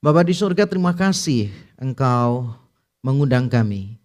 Bapak di surga terima kasih engkau mengundang kami,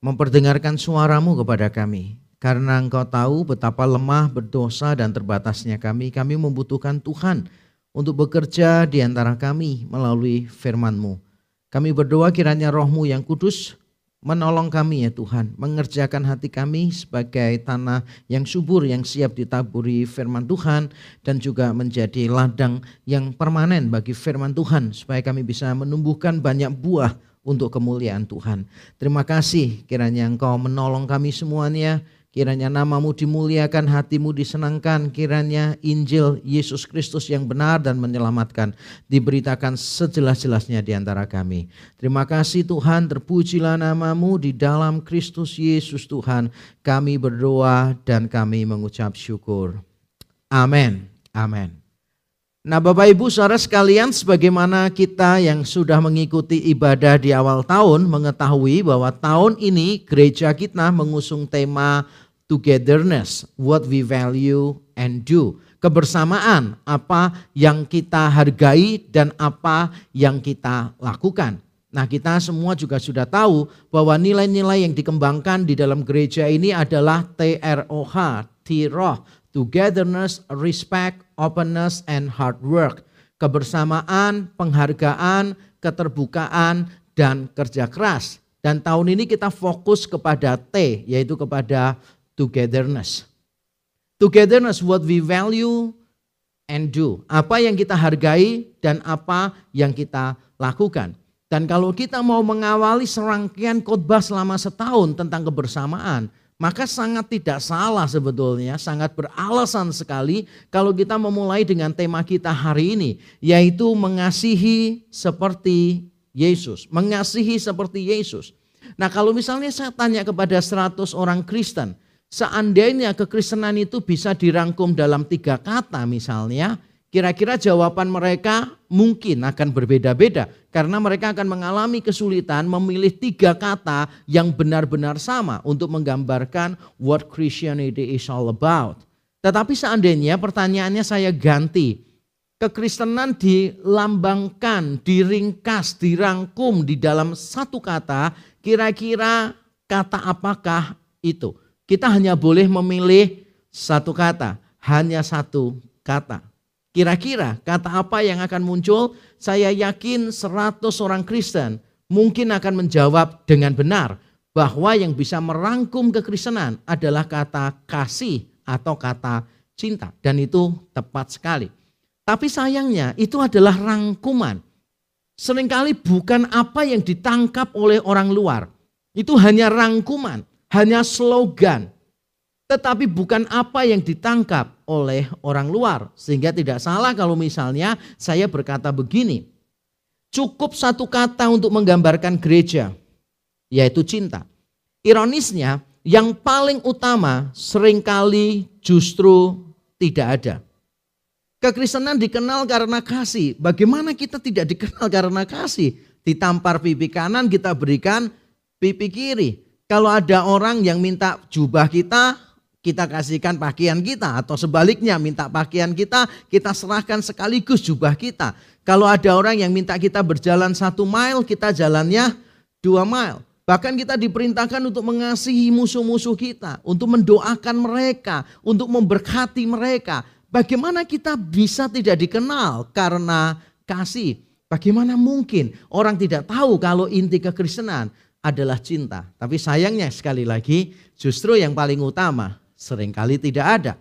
memperdengarkan suaramu kepada kami. Karena engkau tahu betapa lemah, berdosa, dan terbatasnya kami, kami membutuhkan Tuhan untuk bekerja di antara kami melalui firman-Mu. Kami berdoa kiranya rohmu yang kudus menolong kami ya Tuhan, mengerjakan hati kami sebagai tanah yang subur yang siap ditaburi firman Tuhan dan juga menjadi ladang yang permanen bagi firman Tuhan supaya kami bisa menumbuhkan banyak buah untuk kemuliaan Tuhan. Terima kasih kiranya Engkau menolong kami semuanya Kiranya namamu dimuliakan, hatimu disenangkan. Kiranya Injil Yesus Kristus yang benar dan menyelamatkan diberitakan sejelas-jelasnya di antara kami. Terima kasih Tuhan, terpujilah namamu di dalam Kristus Yesus Tuhan. Kami berdoa dan kami mengucap syukur. Amin. Amin. Nah Bapak Ibu saudara sekalian sebagaimana kita yang sudah mengikuti ibadah di awal tahun mengetahui bahwa tahun ini gereja kita mengusung tema togetherness, what we value and do. Kebersamaan, apa yang kita hargai dan apa yang kita lakukan. Nah kita semua juga sudah tahu bahwa nilai-nilai yang dikembangkan di dalam gereja ini adalah TROH, TROH, Togetherness, Respect, Openness, and Hard Work. Kebersamaan, penghargaan, keterbukaan, dan kerja keras. Dan tahun ini kita fokus kepada T, yaitu kepada togetherness. Togetherness what we value and do. Apa yang kita hargai dan apa yang kita lakukan. Dan kalau kita mau mengawali serangkaian khotbah selama setahun tentang kebersamaan, maka sangat tidak salah sebetulnya, sangat beralasan sekali kalau kita memulai dengan tema kita hari ini, yaitu mengasihi seperti Yesus. Mengasihi seperti Yesus. Nah kalau misalnya saya tanya kepada 100 orang Kristen, Seandainya kekristenan itu bisa dirangkum dalam tiga kata misalnya, kira-kira jawaban mereka mungkin akan berbeda-beda. Karena mereka akan mengalami kesulitan memilih tiga kata yang benar-benar sama untuk menggambarkan what Christianity is all about. Tetapi seandainya pertanyaannya saya ganti. Kekristenan dilambangkan, diringkas, dirangkum di dalam satu kata, kira-kira kata apakah itu? Kita hanya boleh memilih satu kata, hanya satu kata. Kira-kira kata apa yang akan muncul? Saya yakin 100 orang Kristen mungkin akan menjawab dengan benar bahwa yang bisa merangkum kekristenan adalah kata kasih atau kata cinta dan itu tepat sekali. Tapi sayangnya itu adalah rangkuman. Seringkali bukan apa yang ditangkap oleh orang luar. Itu hanya rangkuman hanya slogan, tetapi bukan apa yang ditangkap oleh orang luar. Sehingga tidak salah kalau misalnya saya berkata begini, cukup satu kata untuk menggambarkan gereja, yaitu cinta. Ironisnya, yang paling utama sering kali justru tidak ada. Kekristenan dikenal karena kasih. Bagaimana kita tidak dikenal karena kasih? Ditampar pipi kanan kita berikan pipi kiri. Kalau ada orang yang minta jubah kita, kita kasihkan pakaian kita. Atau sebaliknya minta pakaian kita, kita serahkan sekaligus jubah kita. Kalau ada orang yang minta kita berjalan satu mile, kita jalannya dua mile. Bahkan kita diperintahkan untuk mengasihi musuh-musuh kita, untuk mendoakan mereka, untuk memberkati mereka. Bagaimana kita bisa tidak dikenal karena kasih? Bagaimana mungkin orang tidak tahu kalau inti kekristenan adalah cinta. Tapi sayangnya sekali lagi justru yang paling utama sering kali tidak ada.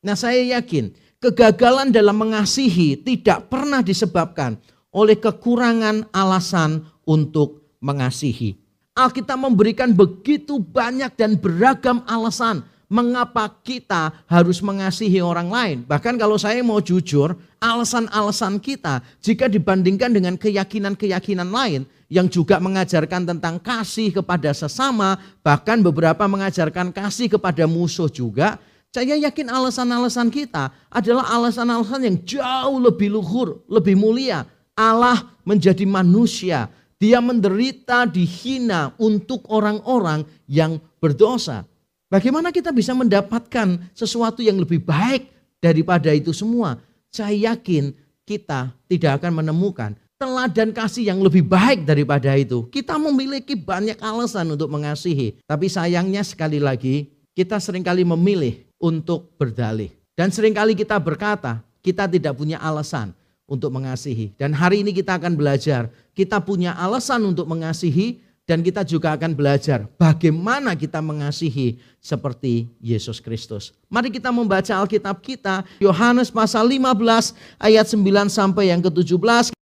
Nah saya yakin kegagalan dalam mengasihi tidak pernah disebabkan oleh kekurangan alasan untuk mengasihi. Alkitab memberikan begitu banyak dan beragam alasan mengapa kita harus mengasihi orang lain. Bahkan kalau saya mau jujur, alasan-alasan kita jika dibandingkan dengan keyakinan-keyakinan lain yang juga mengajarkan tentang kasih kepada sesama, bahkan beberapa mengajarkan kasih kepada musuh juga, saya yakin alasan-alasan kita adalah alasan-alasan yang jauh lebih luhur, lebih mulia. Allah menjadi manusia, dia menderita, dihina untuk orang-orang yang berdosa. Bagaimana kita bisa mendapatkan sesuatu yang lebih baik daripada itu semua? Saya yakin kita tidak akan menemukan teladan kasih yang lebih baik daripada itu. Kita memiliki banyak alasan untuk mengasihi. Tapi sayangnya sekali lagi, kita sering kali memilih untuk berdalih. Dan sering kali kita berkata, kita tidak punya alasan untuk mengasihi. Dan hari ini kita akan belajar, kita punya alasan untuk mengasihi dan kita juga akan belajar bagaimana kita mengasihi seperti Yesus Kristus. Mari kita membaca Alkitab kita, Yohanes pasal 15 ayat 9 sampai yang ke-17.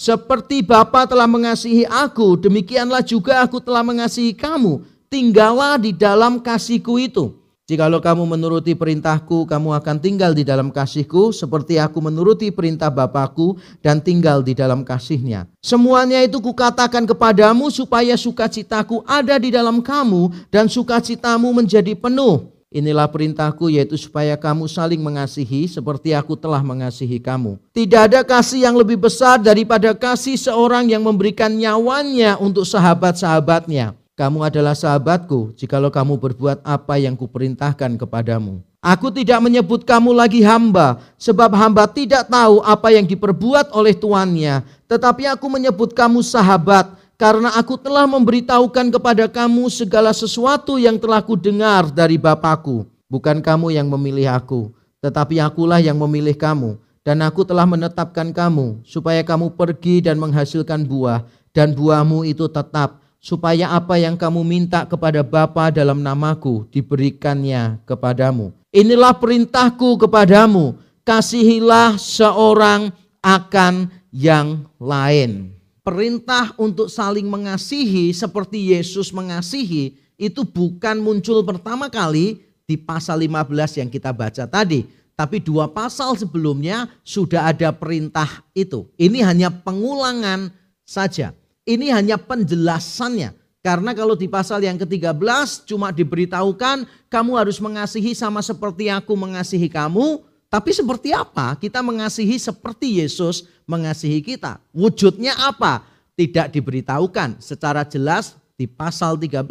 Seperti Bapa telah mengasihi aku, demikianlah juga aku telah mengasihi kamu. Tinggallah di dalam kasihku itu. Jikalau kamu menuruti perintahku, kamu akan tinggal di dalam kasihku, seperti aku menuruti perintah Bapakku dan tinggal di dalam kasihnya. Semuanya itu kukatakan kepadamu supaya sukacitaku ada di dalam kamu dan sukacitamu menjadi penuh. Inilah perintahku yaitu supaya kamu saling mengasihi seperti aku telah mengasihi kamu. Tidak ada kasih yang lebih besar daripada kasih seorang yang memberikan nyawanya untuk sahabat-sahabatnya. Kamu adalah sahabatku jikalau kamu berbuat apa yang kuperintahkan kepadamu. Aku tidak menyebut kamu lagi hamba, sebab hamba tidak tahu apa yang diperbuat oleh tuannya. Tetapi aku menyebut kamu sahabat, karena aku telah memberitahukan kepada kamu segala sesuatu yang telah kudengar dari Bapakku. Bukan kamu yang memilih aku, tetapi akulah yang memilih kamu. Dan aku telah menetapkan kamu, supaya kamu pergi dan menghasilkan buah, dan buahmu itu tetap, supaya apa yang kamu minta kepada Bapa dalam namaku diberikannya kepadamu. Inilah perintahku kepadamu, kasihilah seorang akan yang lain. Perintah untuk saling mengasihi seperti Yesus mengasihi itu bukan muncul pertama kali di pasal 15 yang kita baca tadi. Tapi dua pasal sebelumnya sudah ada perintah itu. Ini hanya pengulangan saja. Ini hanya penjelasannya. Karena kalau di pasal yang ke-13 cuma diberitahukan kamu harus mengasihi sama seperti aku mengasihi kamu. Tapi seperti apa? Kita mengasihi seperti Yesus mengasihi kita. Wujudnya apa? Tidak diberitahukan secara jelas di pasal 13.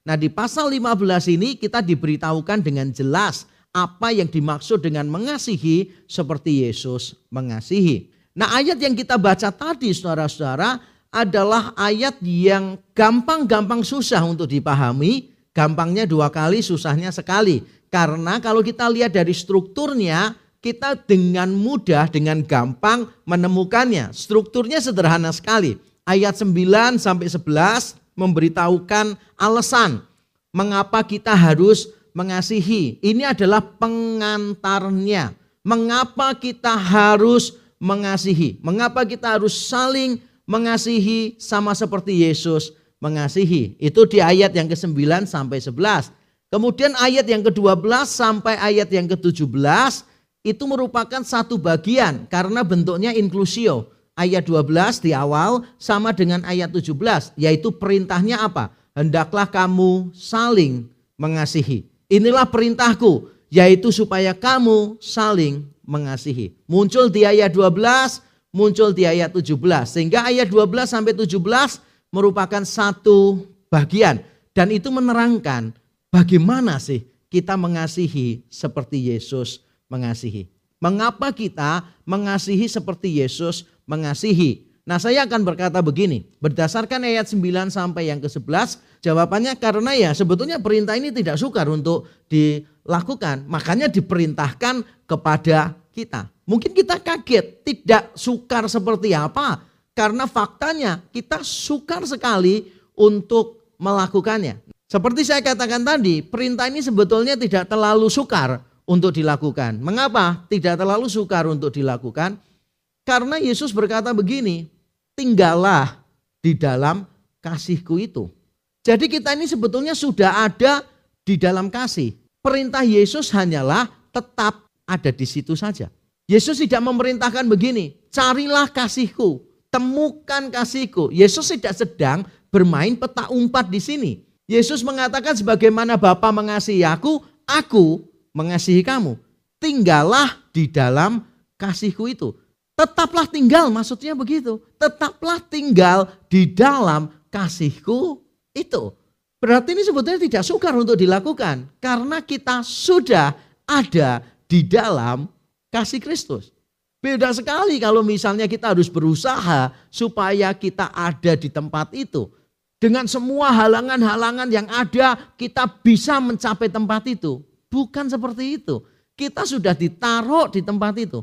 Nah di pasal 15 ini kita diberitahukan dengan jelas apa yang dimaksud dengan mengasihi seperti Yesus mengasihi. Nah ayat yang kita baca tadi saudara-saudara adalah ayat yang gampang-gampang susah untuk dipahami, gampangnya dua kali, susahnya sekali. Karena kalau kita lihat dari strukturnya, kita dengan mudah, dengan gampang menemukannya. Strukturnya sederhana sekali. Ayat 9 sampai 11 memberitahukan alasan mengapa kita harus mengasihi. Ini adalah pengantarnya. Mengapa kita harus mengasihi? Mengapa kita harus saling mengasihi sama seperti Yesus mengasihi. Itu di ayat yang ke-9 sampai 11. Kemudian ayat yang ke-12 sampai ayat yang ke-17 itu merupakan satu bagian karena bentuknya inklusio. Ayat 12 di awal sama dengan ayat 17 yaitu perintahnya apa? Hendaklah kamu saling mengasihi. Inilah perintahku yaitu supaya kamu saling mengasihi. Muncul di ayat 12 muncul di ayat 17. Sehingga ayat 12 sampai 17 merupakan satu bagian. Dan itu menerangkan bagaimana sih kita mengasihi seperti Yesus mengasihi. Mengapa kita mengasihi seperti Yesus mengasihi? Nah saya akan berkata begini, berdasarkan ayat 9 sampai yang ke-11, jawabannya karena ya sebetulnya perintah ini tidak sukar untuk dilakukan, makanya diperintahkan kepada kita. Mungkin kita kaget, tidak sukar seperti apa, karena faktanya kita sukar sekali untuk melakukannya. Seperti saya katakan tadi, perintah ini sebetulnya tidak terlalu sukar untuk dilakukan. Mengapa tidak terlalu sukar untuk dilakukan? Karena Yesus berkata begini, tinggallah di dalam kasihku itu. Jadi kita ini sebetulnya sudah ada di dalam kasih. Perintah Yesus hanyalah tetap ada di situ saja. Yesus tidak memerintahkan begini, carilah kasihku, temukan kasihku. Yesus tidak sedang bermain peta umpat di sini. Yesus mengatakan sebagaimana Bapa mengasihi aku, aku mengasihi kamu. Tinggallah di dalam kasihku itu. Tetaplah tinggal maksudnya begitu. Tetaplah tinggal di dalam kasihku itu. Berarti ini sebetulnya tidak sukar untuk dilakukan. Karena kita sudah ada di dalam kasih Kristus. Beda sekali kalau misalnya kita harus berusaha supaya kita ada di tempat itu. Dengan semua halangan-halangan yang ada, kita bisa mencapai tempat itu. Bukan seperti itu. Kita sudah ditaruh di tempat itu.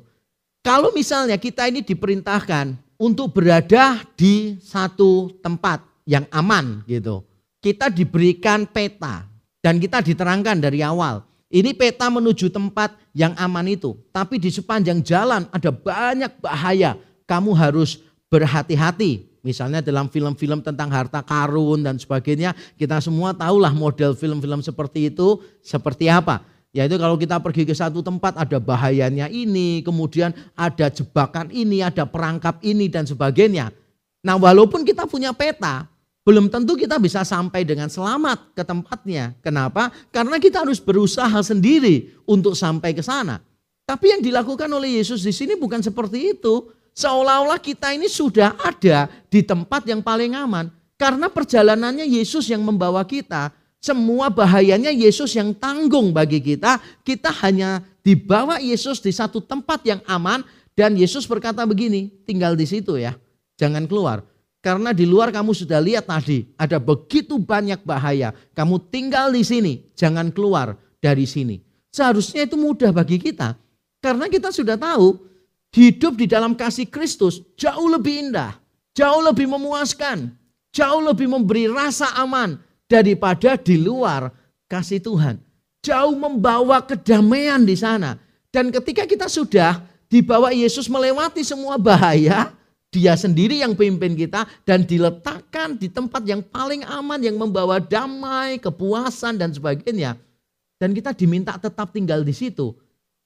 Kalau misalnya kita ini diperintahkan untuk berada di satu tempat yang aman gitu. Kita diberikan peta dan kita diterangkan dari awal. Ini peta menuju tempat yang aman itu. Tapi di sepanjang jalan ada banyak bahaya. Kamu harus berhati-hati. Misalnya dalam film-film tentang harta karun dan sebagainya. Kita semua tahulah model film-film seperti itu seperti apa. Yaitu kalau kita pergi ke satu tempat ada bahayanya ini, kemudian ada jebakan ini, ada perangkap ini dan sebagainya. Nah walaupun kita punya peta, belum tentu kita bisa sampai dengan selamat ke tempatnya. Kenapa? Karena kita harus berusaha sendiri untuk sampai ke sana. Tapi yang dilakukan oleh Yesus di sini bukan seperti itu. Seolah-olah kita ini sudah ada di tempat yang paling aman. Karena perjalanannya Yesus yang membawa kita. Semua bahayanya Yesus yang tanggung bagi kita. Kita hanya dibawa Yesus di satu tempat yang aman. Dan Yesus berkata begini, tinggal di situ ya. Jangan keluar. Karena di luar kamu sudah lihat tadi, ada begitu banyak bahaya. Kamu tinggal di sini, jangan keluar dari sini. Seharusnya itu mudah bagi kita. Karena kita sudah tahu, hidup di dalam kasih Kristus jauh lebih indah, jauh lebih memuaskan, jauh lebih memberi rasa aman daripada di luar kasih Tuhan. Jauh membawa kedamaian di sana. Dan ketika kita sudah dibawa Yesus melewati semua bahaya, dia sendiri yang pimpin kita dan diletakkan di tempat yang paling aman yang membawa damai, kepuasan dan sebagainya. Dan kita diminta tetap tinggal di situ.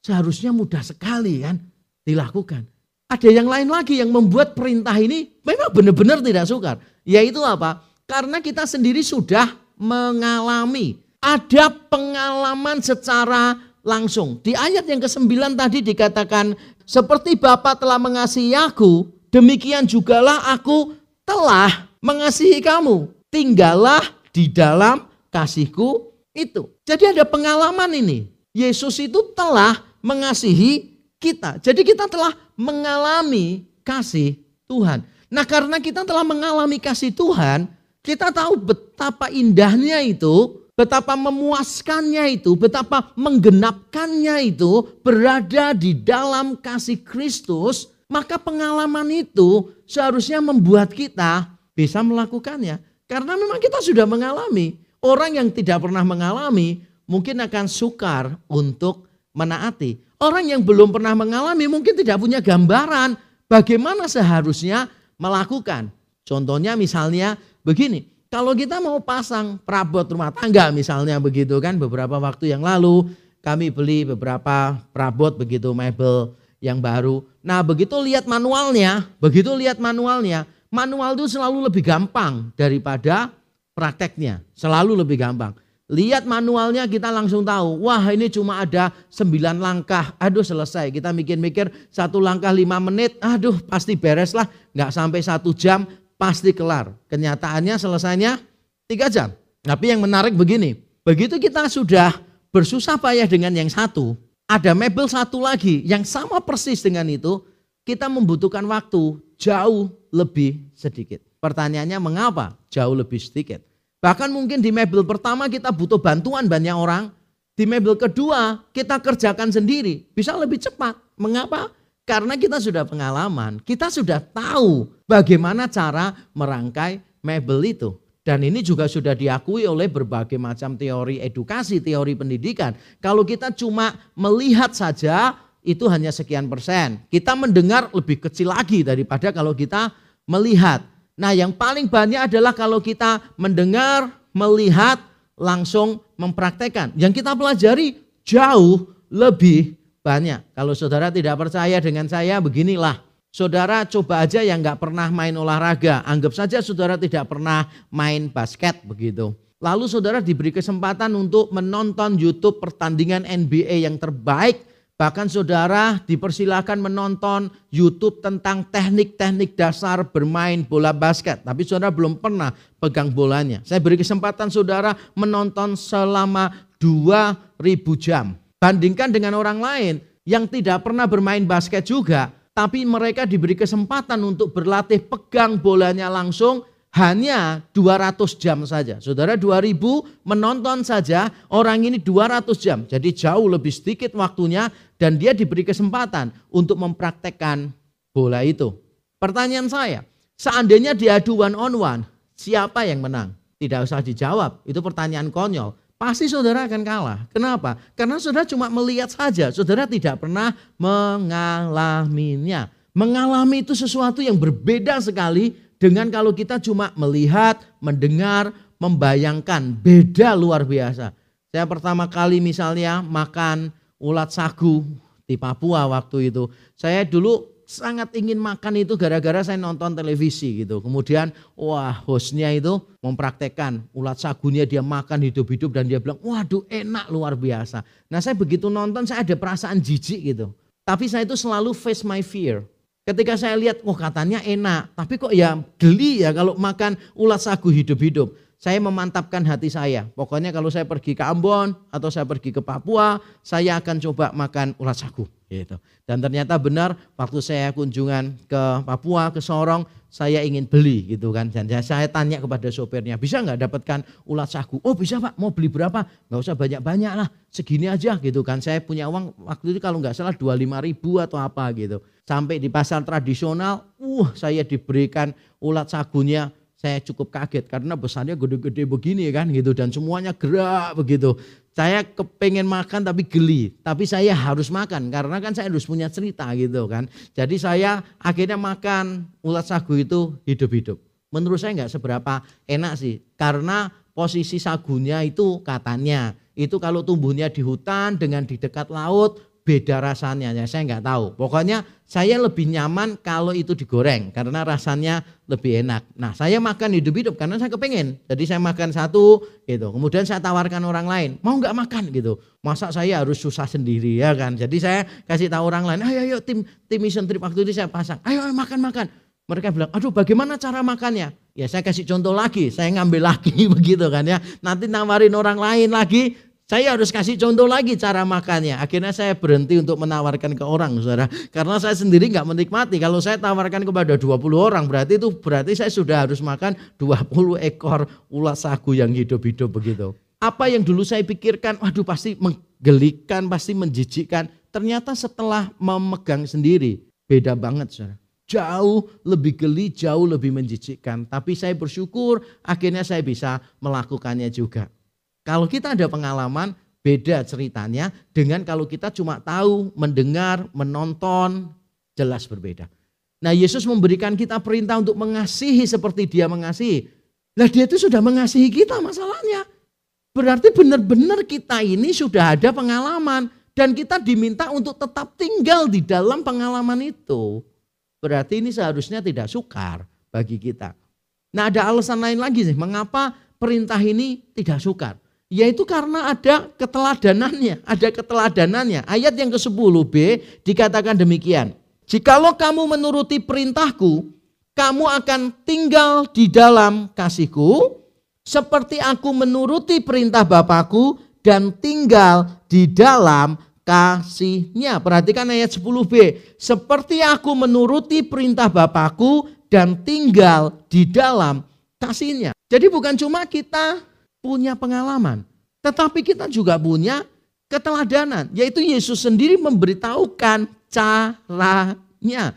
Seharusnya mudah sekali kan dilakukan. Ada yang lain lagi yang membuat perintah ini memang benar-benar tidak sukar. Yaitu apa? Karena kita sendiri sudah mengalami. Ada pengalaman secara langsung. Di ayat yang ke-9 tadi dikatakan, seperti Bapak telah mengasihi aku, demikian jugalah aku telah mengasihi kamu. Tinggallah di dalam kasihku itu. Jadi ada pengalaman ini. Yesus itu telah mengasihi kita. Jadi kita telah mengalami kasih Tuhan. Nah karena kita telah mengalami kasih Tuhan, kita tahu betapa indahnya itu, betapa memuaskannya itu, betapa menggenapkannya itu berada di dalam kasih Kristus maka pengalaman itu seharusnya membuat kita bisa melakukannya. Karena memang kita sudah mengalami. Orang yang tidak pernah mengalami mungkin akan sukar untuk menaati. Orang yang belum pernah mengalami mungkin tidak punya gambaran bagaimana seharusnya melakukan. Contohnya misalnya begini, kalau kita mau pasang perabot rumah tangga misalnya begitu kan beberapa waktu yang lalu kami beli beberapa perabot begitu mebel yang baru. Nah begitu lihat manualnya, begitu lihat manualnya, manual itu selalu lebih gampang daripada prakteknya. Selalu lebih gampang. Lihat manualnya kita langsung tahu, wah ini cuma ada sembilan langkah, aduh selesai. Kita mikir-mikir satu langkah lima menit, aduh pasti beres lah, nggak sampai satu jam, pasti kelar. Kenyataannya selesainya tiga jam. Tapi yang menarik begini, begitu kita sudah bersusah payah dengan yang satu, ada mebel satu lagi yang sama persis dengan itu, kita membutuhkan waktu jauh lebih sedikit. Pertanyaannya mengapa jauh lebih sedikit? Bahkan mungkin di mebel pertama kita butuh bantuan banyak orang, di mebel kedua kita kerjakan sendiri, bisa lebih cepat. Mengapa? Karena kita sudah pengalaman, kita sudah tahu bagaimana cara merangkai mebel itu. Dan ini juga sudah diakui oleh berbagai macam teori edukasi, teori pendidikan. Kalau kita cuma melihat saja, itu hanya sekian persen. Kita mendengar lebih kecil lagi daripada kalau kita melihat. Nah yang paling banyak adalah kalau kita mendengar, melihat, langsung mempraktekkan. Yang kita pelajari jauh lebih banyak. Kalau saudara tidak percaya dengan saya, beginilah Saudara coba aja yang nggak pernah main olahraga, anggap saja saudara tidak pernah main basket begitu. Lalu saudara diberi kesempatan untuk menonton YouTube pertandingan NBA yang terbaik. Bahkan saudara dipersilakan menonton YouTube tentang teknik-teknik dasar bermain bola basket. Tapi saudara belum pernah pegang bolanya. Saya beri kesempatan saudara menonton selama 2000 jam. Bandingkan dengan orang lain yang tidak pernah bermain basket juga tapi mereka diberi kesempatan untuk berlatih pegang bolanya langsung hanya 200 jam saja. Saudara 2000 menonton saja orang ini 200 jam. Jadi jauh lebih sedikit waktunya dan dia diberi kesempatan untuk mempraktekkan bola itu. Pertanyaan saya, seandainya diadu one on one, siapa yang menang? Tidak usah dijawab, itu pertanyaan konyol. Pasti saudara akan kalah. Kenapa? Karena saudara cuma melihat saja, saudara tidak pernah mengalaminya. Mengalami itu sesuatu yang berbeda sekali dengan kalau kita cuma melihat, mendengar, membayangkan, beda luar biasa. Saya pertama kali misalnya makan ulat sagu di Papua waktu itu. Saya dulu sangat ingin makan itu gara-gara saya nonton televisi gitu. Kemudian wah hostnya itu mempraktekkan ulat sagunya dia makan hidup-hidup dan dia bilang waduh enak luar biasa. Nah saya begitu nonton saya ada perasaan jijik gitu. Tapi saya itu selalu face my fear. Ketika saya lihat, oh katanya enak, tapi kok ya geli ya kalau makan ulat sagu hidup-hidup. Saya memantapkan hati saya. Pokoknya kalau saya pergi ke Ambon atau saya pergi ke Papua, saya akan coba makan ulat sagu. Gitu. Dan ternyata benar waktu saya kunjungan ke Papua, ke Sorong, saya ingin beli gitu kan. Dan saya tanya kepada sopirnya, bisa nggak dapatkan ulat sagu? Oh bisa pak, mau beli berapa? Nggak usah banyak-banyak lah, segini aja gitu kan. Saya punya uang waktu itu kalau nggak salah 25 ribu atau apa gitu. Sampai di pasar tradisional, uh saya diberikan ulat sagunya, saya cukup kaget karena besarnya gede-gede begini kan gitu dan semuanya gerak begitu. Saya kepengen makan tapi geli, tapi saya harus makan karena kan saya harus punya cerita gitu kan. Jadi saya akhirnya makan ulat sagu itu hidup-hidup. Menurut saya nggak seberapa enak sih karena posisi sagunya itu katanya itu kalau tumbuhnya di hutan dengan di dekat laut beda rasanya ya saya nggak tahu. Pokoknya saya lebih nyaman kalau itu digoreng karena rasanya lebih enak. Nah saya makan hidup-hidup karena saya kepengen. Jadi saya makan satu gitu. Kemudian saya tawarkan orang lain mau nggak makan gitu. Masa saya harus susah sendiri ya kan. Jadi saya kasih tahu orang lain. Ayo ayo tim tim mission trip waktu itu saya pasang. Ayo, ayo makan makan. Mereka bilang, aduh bagaimana cara makannya? Ya saya kasih contoh lagi, saya ngambil lagi begitu kan ya. Nanti nawarin orang lain lagi, saya harus kasih contoh lagi cara makannya. Akhirnya saya berhenti untuk menawarkan ke orang, saudara. Karena saya sendiri nggak menikmati. Kalau saya tawarkan kepada 20 orang, berarti itu berarti saya sudah harus makan 20 ekor ulat sagu yang hidup-hidup begitu. Apa yang dulu saya pikirkan, waduh pasti menggelikan, pasti menjijikkan. Ternyata setelah memegang sendiri, beda banget, saudara. Jauh lebih geli, jauh lebih menjijikkan. Tapi saya bersyukur akhirnya saya bisa melakukannya juga. Kalau kita ada pengalaman, beda ceritanya dengan kalau kita cuma tahu, mendengar, menonton, jelas berbeda. Nah Yesus memberikan kita perintah untuk mengasihi seperti dia mengasihi. Nah dia itu sudah mengasihi kita masalahnya. Berarti benar-benar kita ini sudah ada pengalaman. Dan kita diminta untuk tetap tinggal di dalam pengalaman itu. Berarti ini seharusnya tidak sukar bagi kita. Nah ada alasan lain lagi sih, mengapa perintah ini tidak sukar. Yaitu karena ada keteladanannya, ada keteladanannya. Ayat yang ke-10b dikatakan demikian. Jikalau kamu menuruti perintahku, kamu akan tinggal di dalam kasihku, seperti aku menuruti perintah Bapakku dan tinggal di dalam kasihnya. Perhatikan ayat 10b. Seperti aku menuruti perintah Bapakku dan tinggal di dalam kasihnya. Jadi bukan cuma kita punya pengalaman. Tetapi kita juga punya keteladanan. Yaitu Yesus sendiri memberitahukan caranya.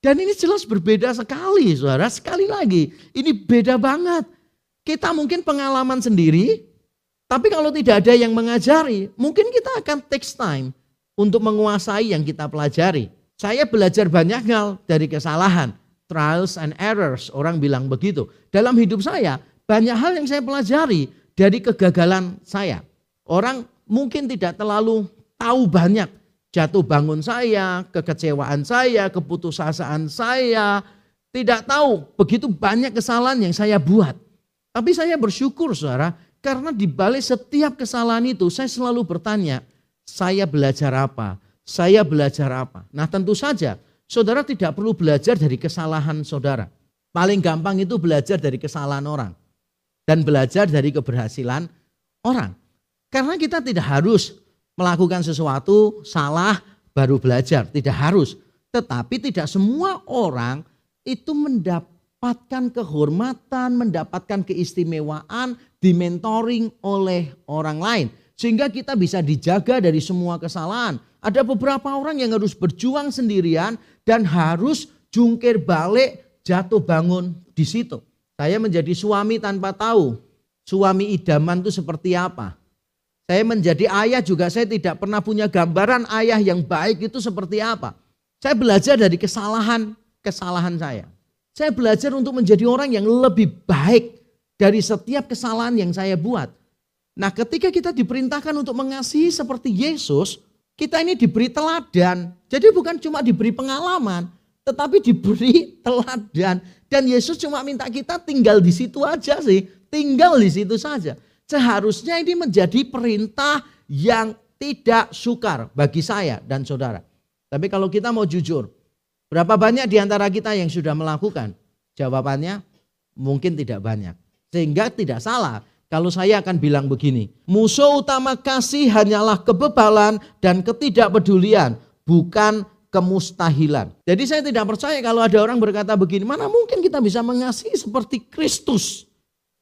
Dan ini jelas berbeda sekali saudara. Sekali lagi ini beda banget. Kita mungkin pengalaman sendiri. Tapi kalau tidak ada yang mengajari. Mungkin kita akan take time untuk menguasai yang kita pelajari. Saya belajar banyak hal dari kesalahan. Trials and errors. Orang bilang begitu. Dalam hidup saya banyak hal yang saya pelajari dari kegagalan saya. Orang mungkin tidak terlalu tahu banyak jatuh bangun saya, kekecewaan saya, keputusasaan saya, tidak tahu begitu banyak kesalahan yang saya buat. Tapi saya bersyukur saudara, karena di balik setiap kesalahan itu saya selalu bertanya, saya belajar apa? Saya belajar apa? Nah tentu saja saudara tidak perlu belajar dari kesalahan saudara. Paling gampang itu belajar dari kesalahan orang dan belajar dari keberhasilan orang. Karena kita tidak harus melakukan sesuatu salah baru belajar, tidak harus. Tetapi tidak semua orang itu mendapatkan kehormatan, mendapatkan keistimewaan, dimentoring oleh orang lain. Sehingga kita bisa dijaga dari semua kesalahan. Ada beberapa orang yang harus berjuang sendirian dan harus jungkir balik, jatuh bangun di situ. Saya menjadi suami tanpa tahu suami idaman itu seperti apa. Saya menjadi ayah juga saya tidak pernah punya gambaran ayah yang baik itu seperti apa. Saya belajar dari kesalahan-kesalahan saya. Saya belajar untuk menjadi orang yang lebih baik dari setiap kesalahan yang saya buat. Nah ketika kita diperintahkan untuk mengasihi seperti Yesus, kita ini diberi teladan. Jadi bukan cuma diberi pengalaman, tetapi diberi teladan. Dan Yesus cuma minta kita tinggal di situ aja sih, tinggal di situ saja. Seharusnya ini menjadi perintah yang tidak sukar bagi saya dan saudara. Tapi kalau kita mau jujur, berapa banyak di antara kita yang sudah melakukan? Jawabannya mungkin tidak banyak. Sehingga tidak salah kalau saya akan bilang begini, musuh utama kasih hanyalah kebebalan dan ketidakpedulian, bukan kemustahilan. Jadi saya tidak percaya kalau ada orang berkata begini, mana mungkin kita bisa mengasihi seperti Kristus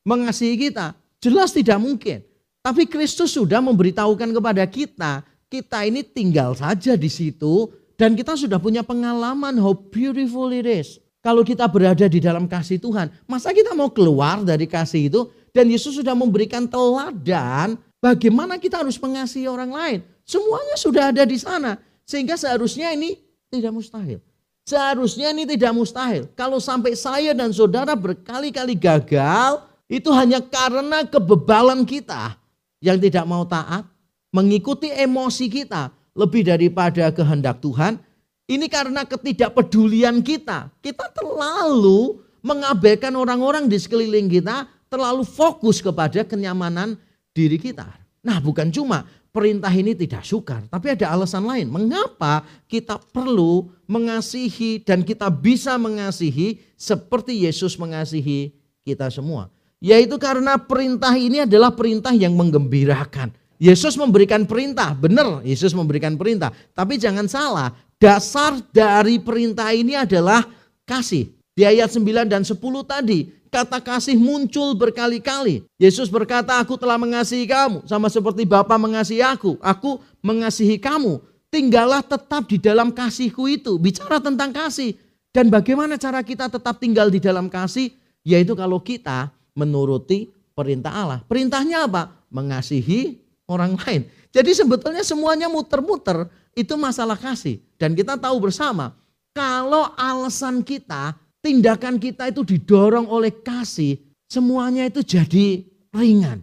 mengasihi kita. Jelas tidak mungkin. Tapi Kristus sudah memberitahukan kepada kita, kita ini tinggal saja di situ dan kita sudah punya pengalaman how beautiful it is. Kalau kita berada di dalam kasih Tuhan, masa kita mau keluar dari kasih itu? Dan Yesus sudah memberikan teladan bagaimana kita harus mengasihi orang lain. Semuanya sudah ada di sana. Sehingga seharusnya ini tidak mustahil. Seharusnya ini tidak mustahil. Kalau sampai saya dan saudara berkali-kali gagal, itu hanya karena kebebalan kita yang tidak mau taat, mengikuti emosi kita lebih daripada kehendak Tuhan. Ini karena ketidakpedulian kita. Kita terlalu mengabaikan orang-orang di sekeliling kita terlalu fokus kepada kenyamanan diri kita. Nah bukan cuma perintah ini tidak sukar, tapi ada alasan lain. Mengapa kita perlu mengasihi dan kita bisa mengasihi seperti Yesus mengasihi kita semua. Yaitu karena perintah ini adalah perintah yang menggembirakan. Yesus memberikan perintah, benar Yesus memberikan perintah. Tapi jangan salah, dasar dari perintah ini adalah kasih. Di ayat 9 dan 10 tadi, kata kasih muncul berkali-kali. Yesus berkata, aku telah mengasihi kamu. Sama seperti Bapa mengasihi aku. Aku mengasihi kamu. Tinggallah tetap di dalam kasihku itu. Bicara tentang kasih. Dan bagaimana cara kita tetap tinggal di dalam kasih? Yaitu kalau kita menuruti perintah Allah. Perintahnya apa? Mengasihi orang lain. Jadi sebetulnya semuanya muter-muter itu masalah kasih. Dan kita tahu bersama, kalau alasan kita tindakan kita itu didorong oleh kasih, semuanya itu jadi ringan.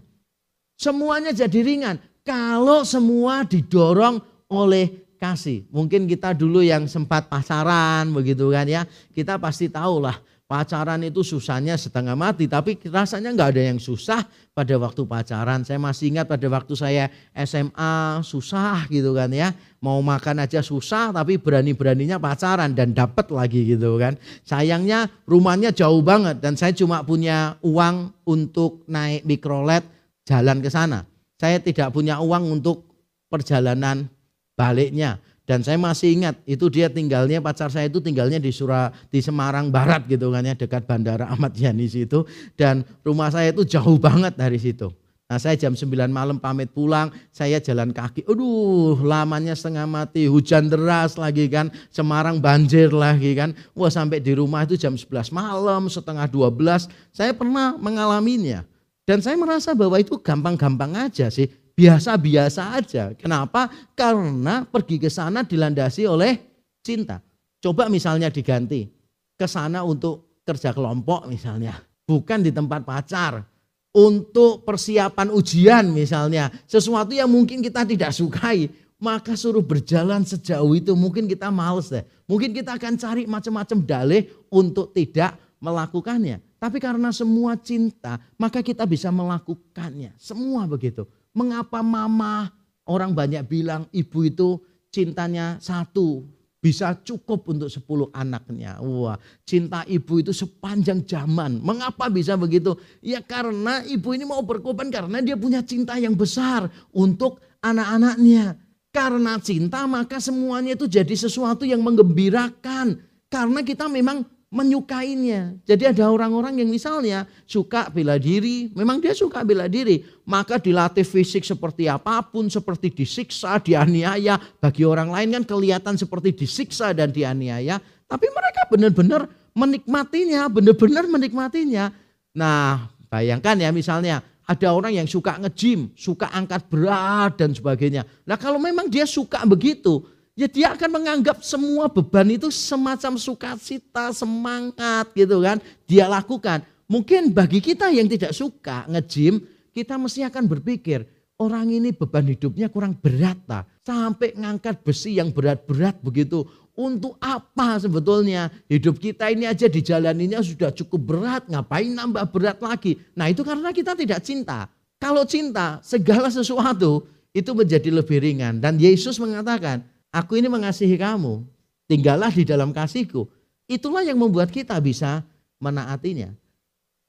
Semuanya jadi ringan. Kalau semua didorong oleh kasih. Mungkin kita dulu yang sempat pasaran begitu kan ya. Kita pasti tahu lah Pacaran itu susahnya setengah mati, tapi rasanya nggak ada yang susah pada waktu pacaran. Saya masih ingat pada waktu saya SMA susah gitu kan ya. Mau makan aja susah, tapi berani-beraninya pacaran dan dapat lagi gitu kan. Sayangnya rumahnya jauh banget dan saya cuma punya uang untuk naik mikrolet jalan ke sana. Saya tidak punya uang untuk perjalanan baliknya. Dan saya masih ingat itu dia tinggalnya pacar saya itu tinggalnya di Surah di Semarang Barat gitu kan ya dekat Bandara Ahmad Yani situ dan rumah saya itu jauh banget dari situ. Nah saya jam 9 malam pamit pulang, saya jalan kaki. Aduh lamanya setengah mati, hujan deras lagi kan, Semarang banjir lagi kan. Wah sampai di rumah itu jam 11 malam, setengah 12. Saya pernah mengalaminya. Dan saya merasa bahwa itu gampang-gampang aja sih biasa-biasa aja. Kenapa? Karena pergi ke sana dilandasi oleh cinta. Coba misalnya diganti ke sana untuk kerja kelompok misalnya, bukan di tempat pacar. Untuk persiapan ujian misalnya, sesuatu yang mungkin kita tidak sukai, maka suruh berjalan sejauh itu mungkin kita males deh. Mungkin kita akan cari macam-macam dalih untuk tidak melakukannya. Tapi karena semua cinta, maka kita bisa melakukannya. Semua begitu. Mengapa mama orang banyak bilang ibu itu cintanya satu bisa cukup untuk sepuluh anaknya. Wah, cinta ibu itu sepanjang zaman. Mengapa bisa begitu? Ya karena ibu ini mau berkorban karena dia punya cinta yang besar untuk anak-anaknya. Karena cinta maka semuanya itu jadi sesuatu yang menggembirakan. Karena kita memang menyukainya. Jadi ada orang-orang yang misalnya suka bela diri, memang dia suka bela diri, maka dilatih fisik seperti apa pun, seperti disiksa, dianiaya. Bagi orang lain kan kelihatan seperti disiksa dan dianiaya, tapi mereka benar-benar menikmatinya, benar-benar menikmatinya. Nah, bayangkan ya misalnya ada orang yang suka nge-gym, suka angkat berat dan sebagainya. Nah kalau memang dia suka begitu, ya dia akan menganggap semua beban itu semacam sukacita, semangat gitu kan. Dia lakukan. Mungkin bagi kita yang tidak suka nge-gym, kita mesti akan berpikir, orang ini beban hidupnya kurang berat tak? Sampai ngangkat besi yang berat-berat begitu. Untuk apa sebetulnya hidup kita ini aja di jalan ini sudah cukup berat, ngapain nambah berat lagi? Nah itu karena kita tidak cinta. Kalau cinta, segala sesuatu itu menjadi lebih ringan. Dan Yesus mengatakan, aku ini mengasihi kamu, tinggallah di dalam kasihku. Itulah yang membuat kita bisa menaatinya.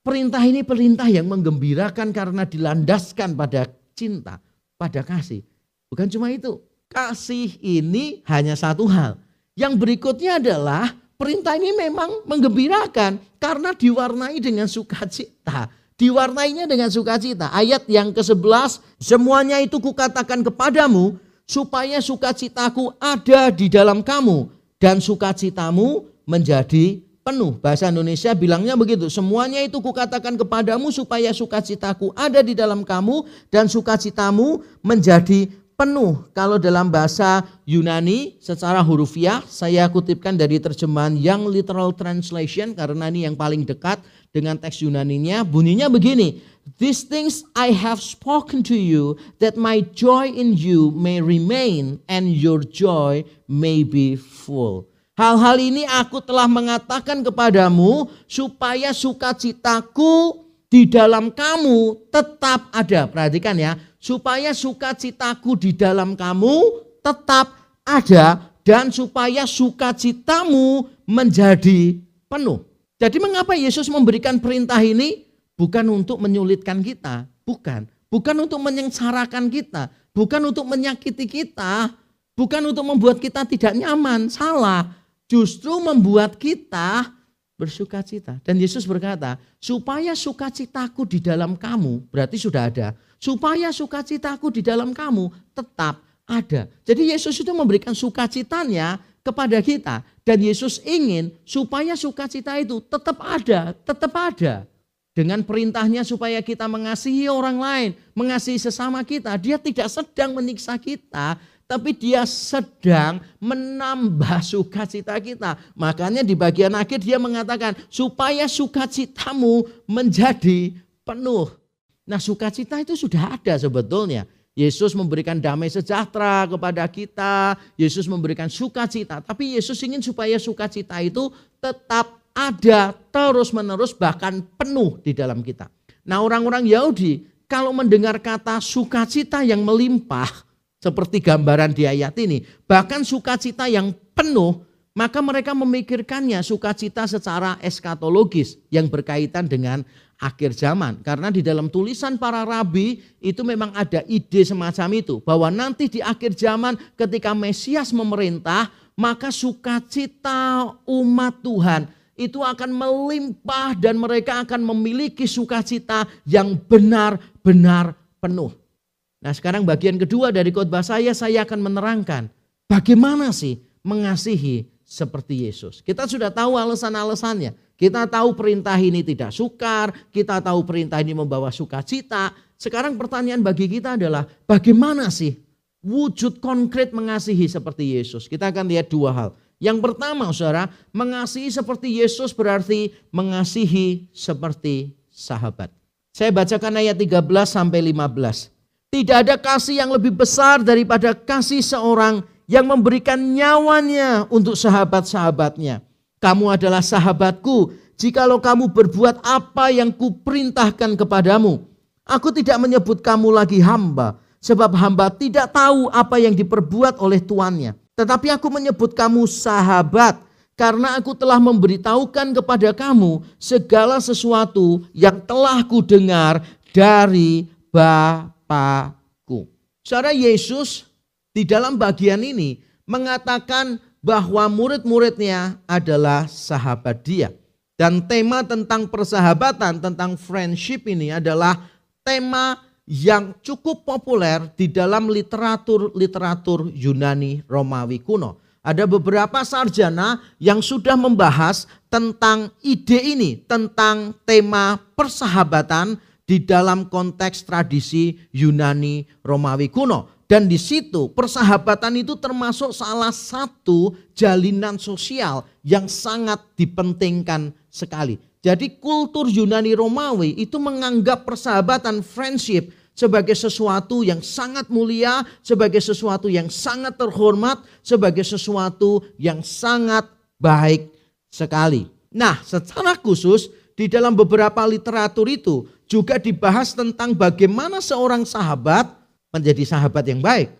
Perintah ini perintah yang menggembirakan karena dilandaskan pada cinta, pada kasih. Bukan cuma itu, kasih ini hanya satu hal yang berikutnya adalah perintah ini memang menggembirakan karena diwarnai dengan sukacita. Diwarnainya dengan sukacita. Ayat yang ke-11, semuanya itu kukatakan kepadamu supaya sukacitaku ada di dalam kamu dan sukacitamu menjadi penuh. Bahasa Indonesia bilangnya begitu. Semuanya itu kukatakan kepadamu supaya sukacitaku ada di dalam kamu dan sukacitamu menjadi penuh. Kalau dalam bahasa Yunani secara hurufiah saya kutipkan dari terjemahan Young Literal Translation karena ini yang paling dekat dengan teks Yunaninya bunyinya begini. These things I have spoken to you that my joy in you may remain and your joy may be full. Hal-hal ini aku telah mengatakan kepadamu supaya sukacitaku di dalam kamu tetap ada. Perhatikan ya, supaya sukacitaku di dalam kamu tetap ada dan supaya sukacitamu menjadi penuh. Jadi mengapa Yesus memberikan perintah ini? Bukan untuk menyulitkan kita, bukan. Bukan untuk menyengsarakan kita, bukan untuk menyakiti kita, bukan untuk membuat kita tidak nyaman, salah. Justru membuat kita bersuka cita. Dan Yesus berkata, supaya sukacitaku di dalam kamu, berarti sudah ada. Supaya sukacitaku di dalam kamu tetap ada. Jadi Yesus itu memberikan sukacitanya kepada kita. Dan Yesus ingin supaya sukacita itu tetap ada, tetap ada. Dengan perintahnya supaya kita mengasihi orang lain, mengasihi sesama kita. Dia tidak sedang menyiksa kita, tapi dia sedang menambah sukacita kita. Makanya di bagian akhir dia mengatakan supaya sukacitamu menjadi penuh. Nah sukacita itu sudah ada sebetulnya. Yesus memberikan damai sejahtera kepada kita. Yesus memberikan sukacita. Tapi Yesus ingin supaya sukacita itu tetap ada terus menerus bahkan penuh di dalam kita. Nah orang-orang Yahudi kalau mendengar kata sukacita yang melimpah seperti gambaran di ayat ini. Bahkan sukacita yang penuh, maka mereka memikirkannya sukacita secara eskatologis yang berkaitan dengan akhir zaman. Karena di dalam tulisan para rabi itu memang ada ide semacam itu. Bahwa nanti di akhir zaman ketika Mesias memerintah, maka sukacita umat Tuhan itu akan melimpah dan mereka akan memiliki sukacita yang benar-benar penuh. Nah sekarang bagian kedua dari khotbah saya, saya akan menerangkan bagaimana sih mengasihi seperti Yesus. Kita sudah tahu alasan-alasannya. Kita tahu perintah ini tidak sukar, kita tahu perintah ini membawa sukacita. Sekarang pertanyaan bagi kita adalah bagaimana sih wujud konkret mengasihi seperti Yesus? Kita akan lihat dua hal. Yang pertama saudara, mengasihi seperti Yesus berarti mengasihi seperti sahabat. Saya bacakan ayat 13 sampai 15. Tidak ada kasih yang lebih besar daripada kasih seorang yang memberikan nyawanya untuk sahabat-sahabatnya. Kamu adalah sahabatku jikalau kamu berbuat apa yang kuperintahkan kepadamu. Aku tidak menyebut kamu lagi hamba, sebab hamba tidak tahu apa yang diperbuat oleh tuannya. Tetapi aku menyebut kamu sahabat, karena aku telah memberitahukan kepada kamu segala sesuatu yang telah kudengar dari Bapa Bapakku. Saudara Yesus di dalam bagian ini mengatakan bahwa murid-muridnya adalah sahabat dia. Dan tema tentang persahabatan, tentang friendship ini adalah tema yang cukup populer di dalam literatur-literatur Yunani Romawi kuno. Ada beberapa sarjana yang sudah membahas tentang ide ini, tentang tema persahabatan di dalam konteks tradisi Yunani Romawi kuno. Dan di situ persahabatan itu termasuk salah satu jalinan sosial yang sangat dipentingkan sekali. Jadi kultur Yunani Romawi itu menganggap persahabatan friendship sebagai sesuatu yang sangat mulia, sebagai sesuatu yang sangat terhormat, sebagai sesuatu yang sangat baik sekali. Nah, secara khusus di dalam beberapa literatur itu juga dibahas tentang bagaimana seorang sahabat menjadi sahabat yang baik.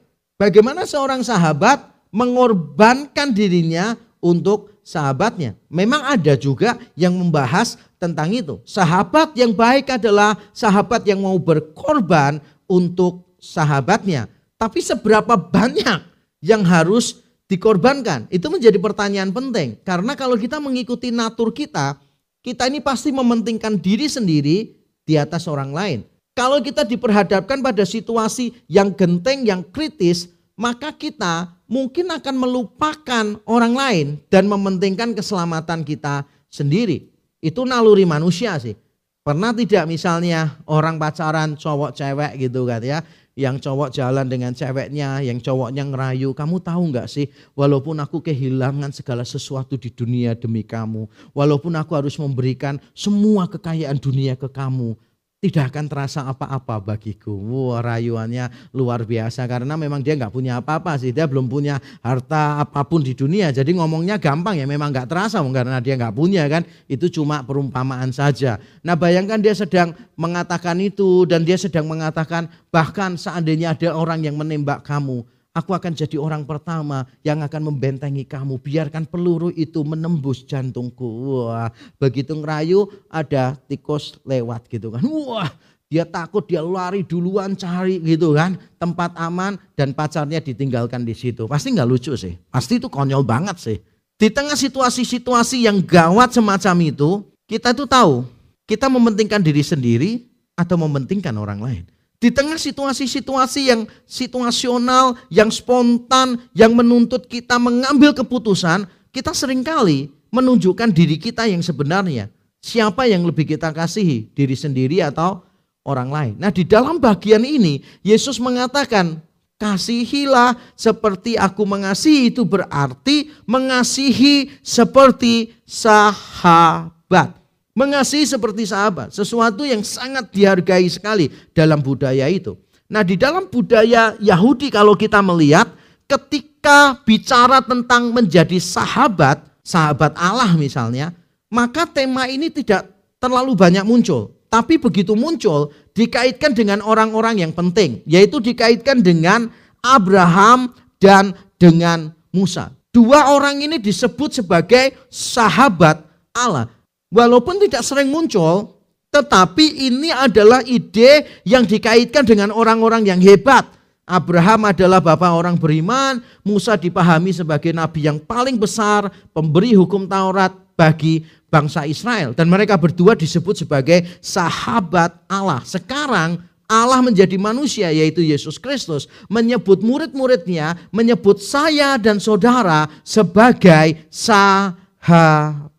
Bagaimana seorang sahabat mengorbankan dirinya untuk sahabatnya. Memang ada juga yang membahas tentang itu. Sahabat yang baik adalah sahabat yang mau berkorban untuk sahabatnya. Tapi seberapa banyak yang harus dikorbankan? Itu menjadi pertanyaan penting. Karena kalau kita mengikuti natur kita, kita ini pasti mementingkan diri sendiri di atas orang lain. Kalau kita diperhadapkan pada situasi yang genteng, yang kritis, maka kita mungkin akan melupakan orang lain dan mementingkan keselamatan kita sendiri. Itu naluri manusia sih. Pernah tidak misalnya orang pacaran cowok cewek gitu kan ya. Yang cowok jalan dengan ceweknya, yang cowoknya ngerayu. Kamu tahu nggak sih, walaupun aku kehilangan segala sesuatu di dunia demi kamu. Walaupun aku harus memberikan semua kekayaan dunia ke kamu tidak akan terasa apa-apa bagiku. Wah rayuannya luar biasa karena memang dia nggak punya apa-apa sih. Dia belum punya harta apa pun di dunia. Jadi ngomongnya gampang ya memang nggak terasa karena dia nggak punya kan. Itu cuma perumpamaan saja. Nah bayangkan dia sedang mengatakan itu dan dia sedang mengatakan bahkan seandainya ada orang yang menembak kamu Aku akan jadi orang pertama yang akan membentengi kamu. Biarkan peluru itu menembus jantungku. Wah, begitu ngerayu ada tikus lewat gitu kan. Wah, dia takut, dia lari duluan cari gitu kan. Tempat aman dan pacarnya ditinggalkan di situ. Pasti nggak lucu sih. Pasti itu konyol banget sih. Di tengah situasi-situasi yang gawat semacam itu, kita tuh tahu kita mementingkan diri sendiri atau mementingkan orang lain. Di tengah situasi-situasi yang situasional, yang spontan, yang menuntut kita mengambil keputusan, kita sering kali menunjukkan diri kita yang sebenarnya. Siapa yang lebih kita kasihi, diri sendiri atau orang lain. Nah di dalam bagian ini, Yesus mengatakan, kasihilah seperti aku mengasihi itu berarti mengasihi seperti sahabat. Mengasihi seperti sahabat, sesuatu yang sangat dihargai sekali dalam budaya itu. Nah, di dalam budaya Yahudi kalau kita melihat ketika bicara tentang menjadi sahabat, sahabat Allah misalnya, maka tema ini tidak terlalu banyak muncul. Tapi begitu muncul dikaitkan dengan orang-orang yang penting, yaitu dikaitkan dengan Abraham dan dengan Musa. Dua orang ini disebut sebagai sahabat Allah. Walaupun tidak sering muncul, tetapi ini adalah ide yang dikaitkan dengan orang-orang yang hebat. Abraham adalah bapak orang beriman, Musa dipahami sebagai nabi yang paling besar, pemberi hukum Taurat bagi bangsa Israel. Dan mereka berdua disebut sebagai sahabat Allah. Sekarang Allah menjadi manusia yaitu Yesus Kristus menyebut murid-muridnya, menyebut saya dan saudara sebagai sahabat.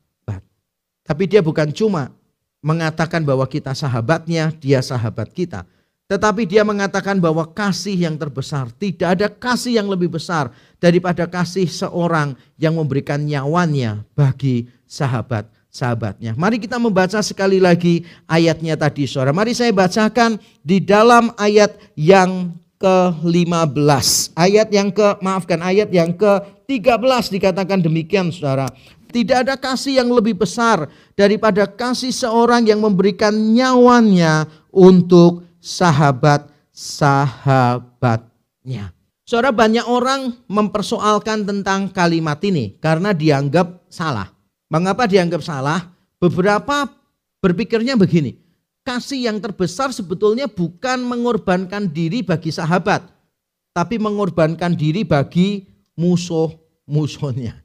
Tapi dia bukan cuma mengatakan bahwa kita sahabatnya, dia sahabat kita. Tetapi dia mengatakan bahwa kasih yang terbesar, tidak ada kasih yang lebih besar daripada kasih seorang yang memberikan nyawanya bagi sahabat-sahabatnya. Mari kita membaca sekali lagi ayatnya tadi saudara. Mari saya bacakan di dalam ayat yang ke-15. Ayat yang ke, maafkan, ayat yang ke-13 dikatakan demikian saudara. Tidak ada kasih yang lebih besar daripada kasih seorang yang memberikan nyawanya untuk sahabat-sahabatnya. Saudara banyak orang mempersoalkan tentang kalimat ini karena dianggap salah. Mengapa dianggap salah? Beberapa berpikirnya begini. Kasih yang terbesar sebetulnya bukan mengorbankan diri bagi sahabat. tapi mengorbankan diri bagi musuh-musuhnya.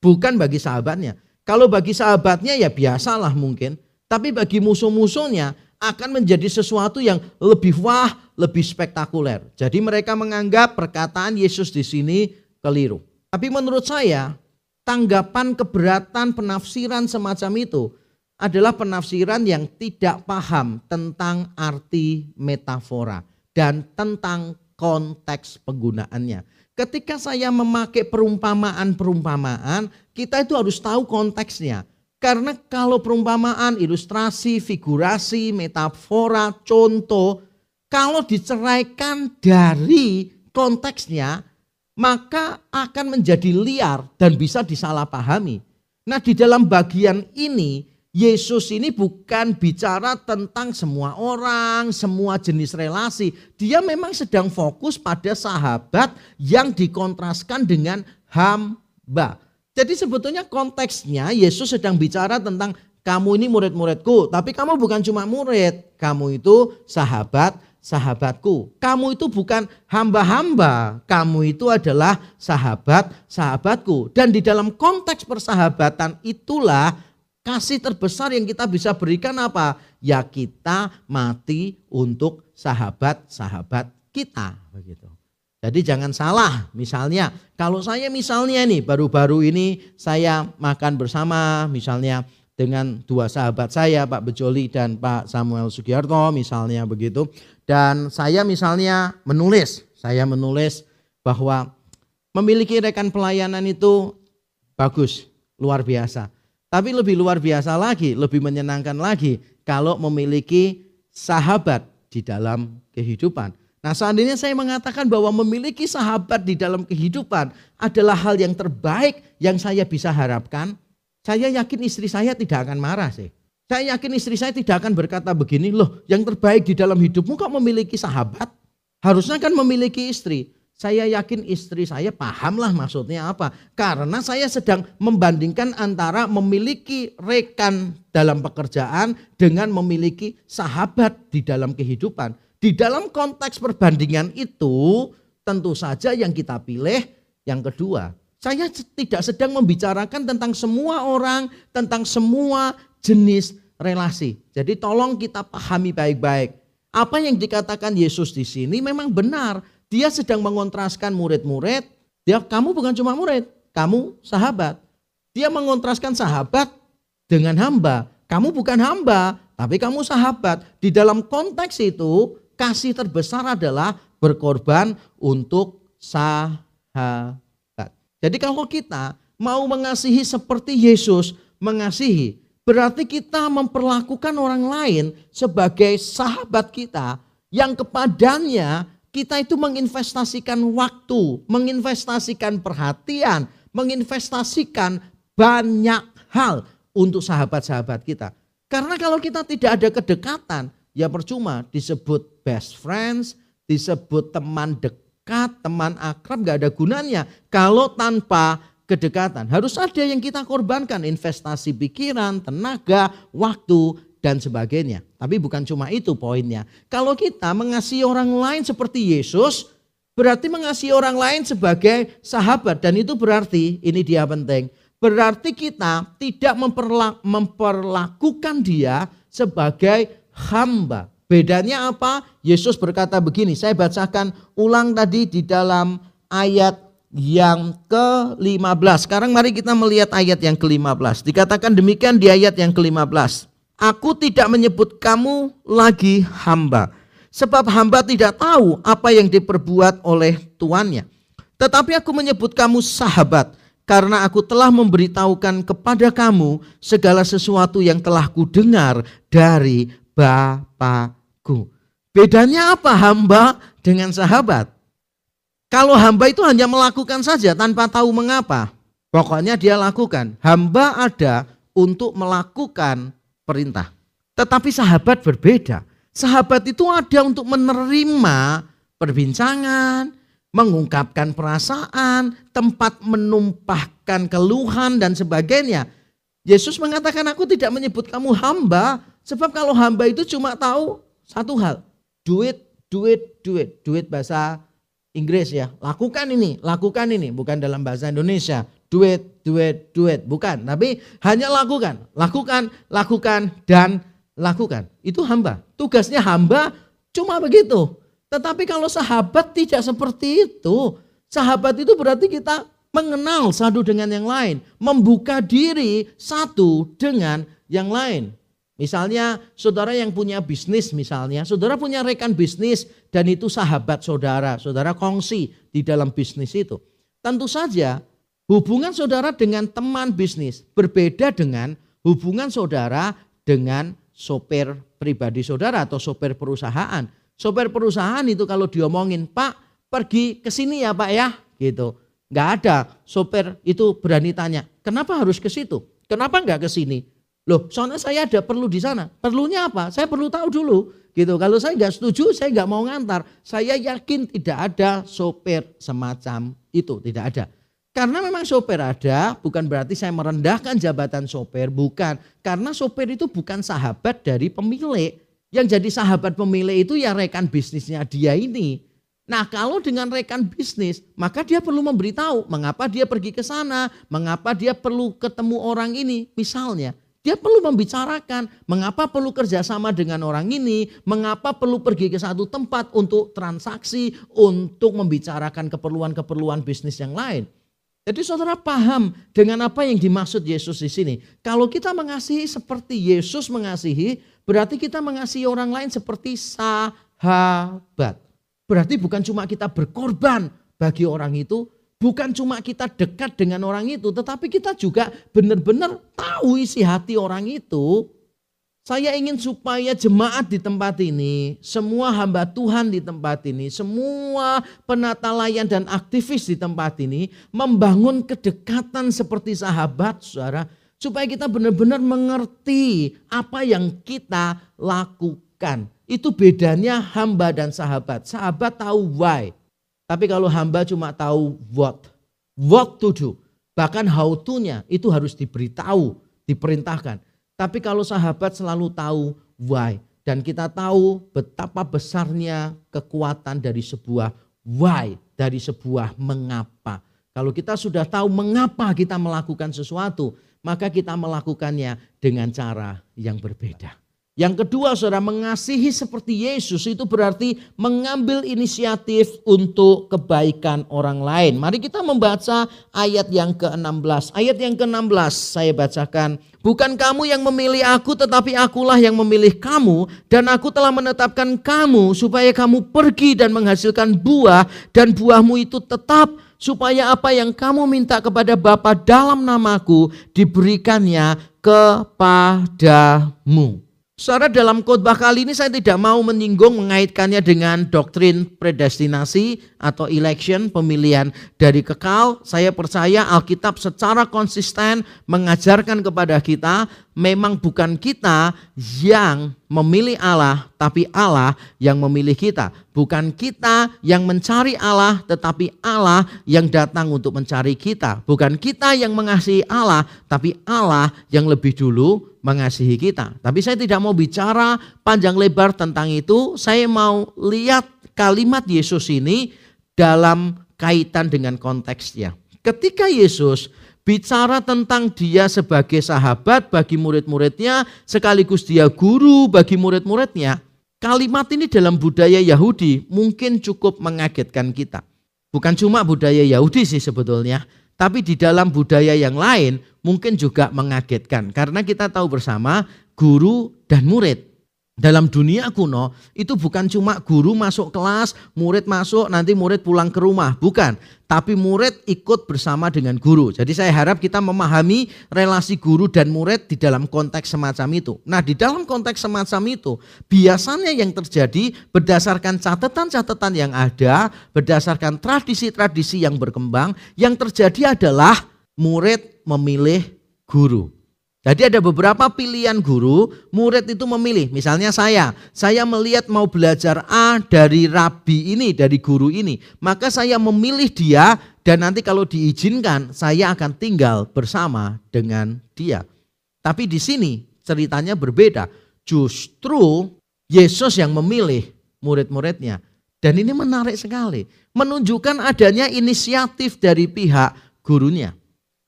Bukan bagi sahabatnya. Kalau bagi sahabatnya ya biasalah mungkin, tapi bagi musuh-musuhnya akan menjadi sesuatu yang lebih wah, lebih spektakuler. Jadi mereka menganggap perkataan Yesus di sini keliru. Tapi menurut saya, tanggapan keberatan penafsiran semacam itu adalah penafsiran yang tidak paham tentang arti metafora dan tentang konteks penggunaannya. Ketika saya memakai perumpamaan-perumpamaan, kita itu harus tahu konteksnya. Karena kalau perumpamaan, ilustrasi, figurasi, metafora, contoh, kalau diceraikan dari konteksnya, maka akan menjadi liar dan bisa disalahpahami. Nah, di dalam bagian ini Yesus ini bukan bicara tentang semua orang, semua jenis relasi. Dia memang sedang fokus pada sahabat yang dikontraskan dengan hamba. Jadi sebetulnya konteksnya Yesus sedang bicara tentang kamu ini murid-muridku, tapi kamu bukan cuma murid, kamu itu sahabat sahabatku. Kamu itu bukan hamba-hamba, kamu itu adalah sahabat-sahabatku. Dan di dalam konteks persahabatan itulah Kasih terbesar yang kita bisa berikan apa? Ya kita mati untuk sahabat-sahabat kita begitu. Jadi jangan salah, misalnya kalau saya misalnya nih baru-baru ini saya makan bersama misalnya dengan dua sahabat saya Pak Bejoli dan Pak Samuel Sugiarto misalnya begitu. Dan saya misalnya menulis, saya menulis bahwa memiliki rekan pelayanan itu bagus, luar biasa. Tapi lebih luar biasa lagi, lebih menyenangkan lagi kalau memiliki sahabat di dalam kehidupan. Nah seandainya saya mengatakan bahwa memiliki sahabat di dalam kehidupan adalah hal yang terbaik yang saya bisa harapkan, saya yakin istri saya tidak akan marah sih. Saya yakin istri saya tidak akan berkata begini, loh yang terbaik di dalam hidupmu kok memiliki sahabat? Harusnya kan memiliki istri. Saya yakin istri saya pahamlah maksudnya apa. Karena saya sedang membandingkan antara memiliki rekan dalam pekerjaan dengan memiliki sahabat di dalam kehidupan. Di dalam konteks perbandingan itu tentu saja yang kita pilih yang kedua. Saya tidak sedang membicarakan tentang semua orang, tentang semua jenis relasi. Jadi tolong kita pahami baik-baik. Apa yang dikatakan Yesus di sini memang benar dia sedang mengontraskan murid-murid. Dia kamu bukan cuma murid, kamu sahabat. Dia mengontraskan sahabat dengan hamba. Kamu bukan hamba, tapi kamu sahabat. Di dalam konteks itu, kasih terbesar adalah berkorban untuk sahabat. Jadi kalau kita mau mengasihi seperti Yesus mengasihi, berarti kita memperlakukan orang lain sebagai sahabat kita yang kepadanya kita itu menginvestasikan waktu, menginvestasikan perhatian, menginvestasikan banyak hal untuk sahabat-sahabat kita. Karena kalau kita tidak ada kedekatan, ya percuma disebut best friends, disebut teman dekat, teman akrab gak ada gunanya. Kalau tanpa kedekatan, harus ada yang kita korbankan, investasi pikiran, tenaga, waktu, dan sebagainya. Tapi bukan cuma itu poinnya. Kalau kita mengasihi orang lain seperti Yesus, berarti mengasihi orang lain sebagai sahabat. Dan itu berarti, ini dia penting, berarti kita tidak memperlakukan dia sebagai hamba. Bedanya apa? Yesus berkata begini, saya bacakan ulang tadi di dalam ayat yang ke-15. Sekarang mari kita melihat ayat yang ke-15. Dikatakan demikian di ayat yang ke-15. Aku tidak menyebut kamu lagi hamba. Sebab hamba tidak tahu apa yang diperbuat oleh tuannya. Tetapi aku menyebut kamu sahabat. Karena aku telah memberitahukan kepada kamu segala sesuatu yang telah kudengar dari Bapakku. Bedanya apa hamba dengan sahabat? Kalau hamba itu hanya melakukan saja tanpa tahu mengapa. Pokoknya dia lakukan. Hamba ada untuk melakukan perintah. Tetapi sahabat berbeda. Sahabat itu ada untuk menerima perbincangan, mengungkapkan perasaan, tempat menumpahkan keluhan dan sebagainya. Yesus mengatakan aku tidak menyebut kamu hamba, sebab kalau hamba itu cuma tahu satu hal, duit, duit, duit, duit bahasa Inggris ya. Lakukan ini, lakukan ini. Bukan dalam bahasa Indonesia. Do do it. Bukan. Tapi hanya lakukan. Lakukan, lakukan, dan lakukan. Itu hamba. Tugasnya hamba cuma begitu. Tetapi kalau sahabat tidak seperti itu. Sahabat itu berarti kita mengenal satu dengan yang lain. Membuka diri satu dengan yang lain. Misalnya saudara yang punya bisnis misalnya, saudara punya rekan bisnis dan itu sahabat saudara, saudara kongsi di dalam bisnis itu. Tentu saja hubungan saudara dengan teman bisnis berbeda dengan hubungan saudara dengan sopir pribadi saudara atau sopir perusahaan. Sopir perusahaan itu kalau diomongin, Pak pergi ke sini ya Pak ya, gitu. Nggak ada sopir itu berani tanya, kenapa harus ke situ? Kenapa nggak ke sini? Loh, soalnya saya ada perlu di sana. Perlunya apa? Saya perlu tahu dulu. Gitu. Kalau saya nggak setuju, saya nggak mau ngantar. Saya yakin tidak ada sopir semacam itu, tidak ada. Karena memang sopir ada, bukan berarti saya merendahkan jabatan sopir, bukan. Karena sopir itu bukan sahabat dari pemilik. Yang jadi sahabat pemilik itu ya rekan bisnisnya dia ini. Nah kalau dengan rekan bisnis, maka dia perlu memberitahu mengapa dia pergi ke sana, mengapa dia perlu ketemu orang ini. Misalnya, dia perlu membicarakan mengapa perlu kerjasama dengan orang ini, mengapa perlu pergi ke satu tempat untuk transaksi, untuk membicarakan keperluan-keperluan bisnis yang lain. Jadi saudara paham dengan apa yang dimaksud Yesus di sini. Kalau kita mengasihi seperti Yesus mengasihi, berarti kita mengasihi orang lain seperti sahabat. Berarti bukan cuma kita berkorban bagi orang itu, Bukan cuma kita dekat dengan orang itu, tetapi kita juga benar-benar tahu isi hati orang itu. Saya ingin supaya jemaat di tempat ini, semua hamba Tuhan di tempat ini, semua penata layan dan aktivis di tempat ini membangun kedekatan seperti sahabat, saudara, supaya kita benar-benar mengerti apa yang kita lakukan. Itu bedanya hamba dan sahabat. Sahabat tahu why, tapi kalau hamba cuma tahu what, what to do, bahkan how to-nya itu harus diberitahu, diperintahkan. Tapi kalau sahabat selalu tahu why dan kita tahu betapa besarnya kekuatan dari sebuah why, dari sebuah mengapa. Kalau kita sudah tahu mengapa kita melakukan sesuatu, maka kita melakukannya dengan cara yang berbeda. Yang kedua saudara mengasihi seperti Yesus itu berarti mengambil inisiatif untuk kebaikan orang lain. Mari kita membaca ayat yang ke-16. Ayat yang ke-16 saya bacakan. Bukan kamu yang memilih aku tetapi akulah yang memilih kamu. Dan aku telah menetapkan kamu supaya kamu pergi dan menghasilkan buah. Dan buahmu itu tetap supaya apa yang kamu minta kepada Bapa dalam namaku diberikannya kepadamu. Saudara dalam khotbah kali ini saya tidak mau menyinggung mengaitkannya dengan doktrin predestinasi atau election pemilihan dari kekal. Saya percaya Alkitab secara konsisten mengajarkan kepada kita memang bukan kita yang memilih Allah tapi Allah yang memilih kita. Bukan kita yang mencari Allah tetapi Allah yang datang untuk mencari kita. Bukan kita yang mengasihi Allah tapi Allah yang lebih dulu mengasihi kita. Tapi saya tidak mau bicara panjang lebar tentang itu. Saya mau lihat kalimat Yesus ini dalam kaitan dengan konteksnya. Ketika Yesus bicara tentang dia sebagai sahabat bagi murid-muridnya, sekaligus dia guru bagi murid-muridnya, kalimat ini dalam budaya Yahudi mungkin cukup mengagetkan kita. Bukan cuma budaya Yahudi sih sebetulnya, tapi di dalam budaya yang lain mungkin juga mengagetkan. Karena kita tahu bersama guru dan murid. Dalam dunia kuno itu bukan cuma guru masuk kelas, murid masuk, nanti murid pulang ke rumah. Bukan, tapi murid ikut bersama dengan guru. Jadi saya harap kita memahami relasi guru dan murid di dalam konteks semacam itu. Nah di dalam konteks semacam itu biasanya yang terjadi berdasarkan catatan-catatan yang ada, berdasarkan tradisi-tradisi yang berkembang, yang terjadi adalah murid memilih guru. Jadi ada beberapa pilihan guru, murid itu memilih. Misalnya saya, saya melihat mau belajar A dari rabi ini, dari guru ini. Maka saya memilih dia dan nanti kalau diizinkan saya akan tinggal bersama dengan dia. Tapi di sini ceritanya berbeda. Justru Yesus yang memilih murid-muridnya. Dan ini menarik sekali, menunjukkan adanya inisiatif dari pihak gurunya.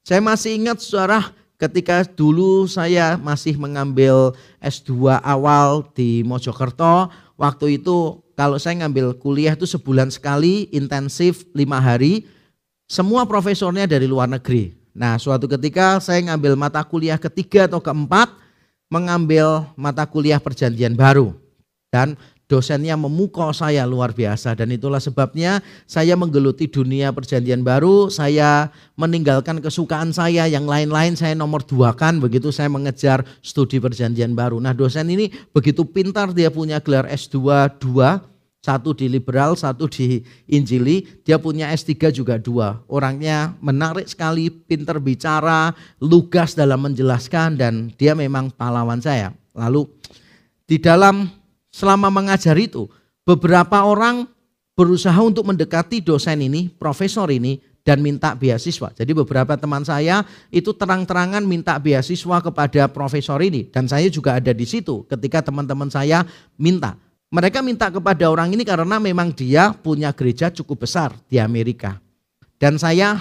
Saya masih ingat saudara ketika dulu saya masih mengambil S2 awal di Mojokerto, waktu itu kalau saya ngambil kuliah itu sebulan sekali, intensif lima hari, semua profesornya dari luar negeri. Nah suatu ketika saya ngambil mata kuliah ketiga atau keempat, mengambil mata kuliah perjanjian baru. Dan dosennya memukau saya luar biasa. Dan itulah sebabnya saya menggeluti dunia perjanjian baru, saya meninggalkan kesukaan saya. Yang lain-lain saya nomor dua kan. Begitu saya mengejar studi perjanjian baru. Nah dosen ini begitu pintar dia punya gelar S2 dua, satu di liberal, satu di injili, dia punya S3 juga dua. Orangnya menarik sekali, pintar bicara, lugas dalam menjelaskan. Dan dia memang pahlawan saya. Lalu di dalam selama mengajar itu, beberapa orang berusaha untuk mendekati dosen ini, profesor ini, dan minta beasiswa. Jadi beberapa teman saya itu terang-terangan minta beasiswa kepada profesor ini. Dan saya juga ada di situ ketika teman-teman saya minta. Mereka minta kepada orang ini karena memang dia punya gereja cukup besar di Amerika. Dan saya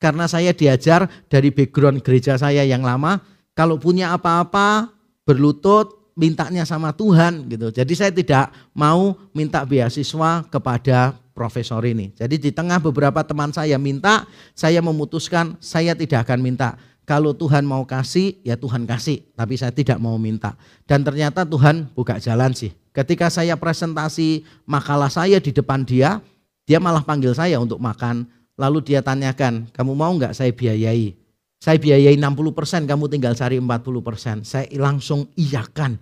karena saya diajar dari background gereja saya yang lama, kalau punya apa-apa berlutut mintanya sama Tuhan gitu. Jadi saya tidak mau minta beasiswa kepada profesor ini. Jadi di tengah beberapa teman saya minta, saya memutuskan saya tidak akan minta. Kalau Tuhan mau kasih, ya Tuhan kasih, tapi saya tidak mau minta. Dan ternyata Tuhan buka jalan sih. Ketika saya presentasi makalah saya di depan dia, dia malah panggil saya untuk makan. Lalu dia tanyakan, kamu mau nggak saya biayai? Saya biayai 60%, kamu tinggal cari 40%. Saya langsung iyakan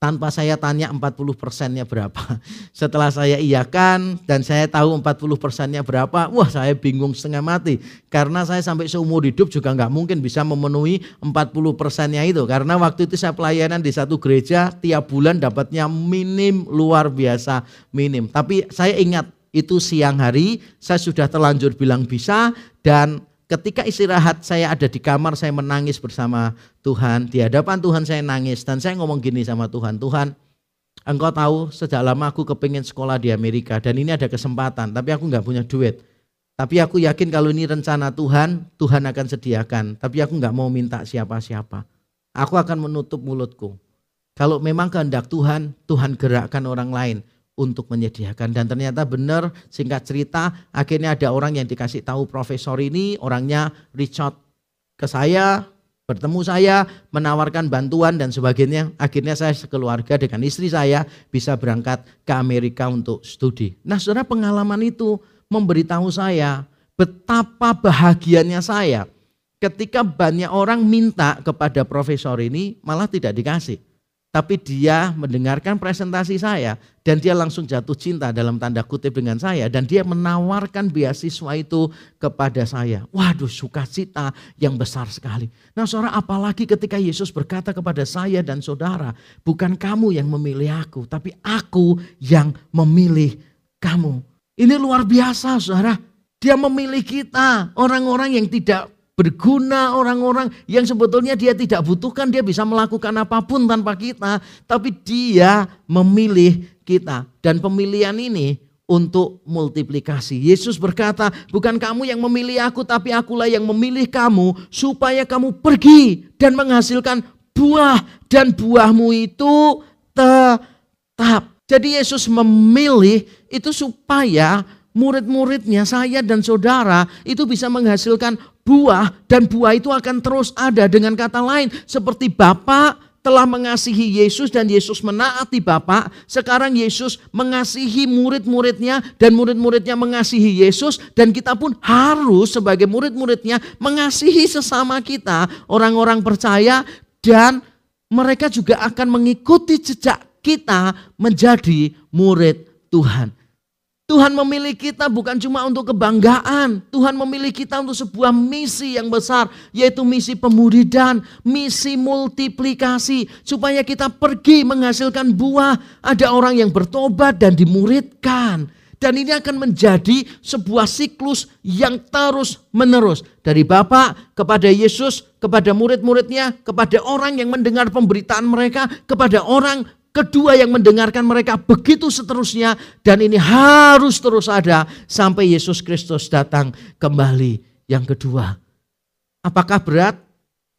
tanpa saya tanya 40 persennya berapa. Setelah saya iakan dan saya tahu 40 persennya berapa, wah saya bingung setengah mati. Karena saya sampai seumur hidup juga nggak mungkin bisa memenuhi 40 persennya itu. Karena waktu itu saya pelayanan di satu gereja, tiap bulan dapatnya minim luar biasa minim. Tapi saya ingat itu siang hari, saya sudah terlanjur bilang bisa dan ketika istirahat saya ada di kamar saya menangis bersama Tuhan. Di hadapan Tuhan saya nangis. Dan saya ngomong gini sama Tuhan Tuhan engkau tahu sejak lama aku kepingin sekolah di Amerika dan ini ada kesempatan tapi aku nggak punya duit. Tapi aku yakin kalau ini rencana Tuhan Tuhan akan sediakan. Tapi aku nggak mau minta siapa-siapa. Aku akan menutup mulutku. Kalau memang kehendak Tuhan Tuhan gerakkan orang lain untuk menyediakan. Dan ternyata benar singkat cerita akhirnya ada orang yang dikasih tahu profesor ini orangnya out ke saya bertemu saya menawarkan bantuan dan sebagainya. Akhirnya saya sekeluarga dengan istri saya bisa berangkat ke Amerika untuk studi. Nah saudara pengalaman itu memberitahu saya betapa bahagianya saya ketika banyak orang minta kepada profesor ini malah tidak dikasih tapi dia mendengarkan presentasi saya dan dia langsung jatuh cinta dalam tanda kutip dengan saya dan dia menawarkan beasiswa itu kepada saya. Waduh, sukacita yang besar sekali. Nah, saudara, apalagi ketika Yesus berkata kepada saya dan saudara, bukan kamu yang memilih aku, tapi aku yang memilih kamu. Ini luar biasa, saudara. Dia memilih kita, orang-orang yang tidak berguna orang-orang yang sebetulnya dia tidak butuhkan, dia bisa melakukan apa pun tanpa kita, tapi dia memilih kita. Dan pemilihan ini untuk multiplikasi. Yesus berkata, bukan kamu yang memilih aku, tapi akulah yang memilih kamu supaya kamu pergi dan menghasilkan buah dan buahmu itu tetap. Jadi Yesus memilih itu supaya murid-muridnya, saya dan saudara itu bisa menghasilkan buah dan buah itu akan terus ada dengan kata lain seperti Bapak telah mengasihi Yesus dan Yesus menaati Bapak. Sekarang Yesus mengasihi murid-muridnya dan murid-muridnya mengasihi Yesus dan kita pun harus sebagai murid-muridnya mengasihi sesama kita, orang-orang percaya dan mereka juga akan mengikuti jejak kita menjadi murid Tuhan. Tuhan memilih kita bukan cuma untuk kebanggaan. Tuhan memilih kita untuk sebuah misi yang besar. Yaitu misi pemudidan, misi multiplikasi. Supaya kita pergi menghasilkan buah. Ada orang yang bertobat dan dimuridkan. Dan ini akan menjadi sebuah siklus yang terus menerus. Dari Bapak kepada Yesus, kepada murid-muridnya, kepada orang yang mendengar pemberitaan mereka, kepada orang kedua yang mendengarkan mereka, begitu seterusnya. Dan ini harus terus ada sampai Yesus Kristus datang kembali yang kedua. Apakah berat?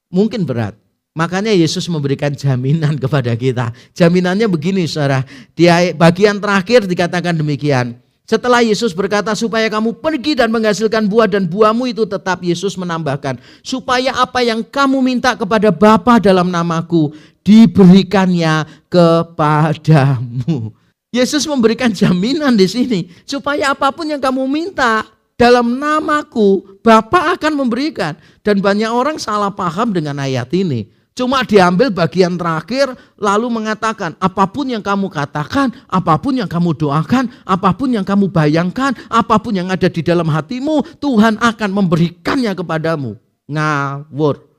Mungkin berat. Makanya Yesus memberikan jaminan kepada kita. Jaminannya begini saudara. Di bagian terakhir dikatakan demikian. Setelah Yesus berkata supaya kamu pergi dan menghasilkan buah dan buahmu itu tetap Yesus menambahkan supaya apa yang kamu minta kepada Bapa dalam namaku diberikannya kepadamu. Yesus memberikan jaminan di sini supaya apa pun yang kamu minta dalam namaku Bapa akan memberikan dan banyak orang salah paham dengan ayat ini. Cuma diambil bagian terakhir lalu mengatakan apa pun yang kamu katakan, apa pun yang kamu doakan, apa pun yang kamu bayangkan, apa pun yang ada di dalam hatimu, Tuhan akan memberikannya kepadamu. Ngawur.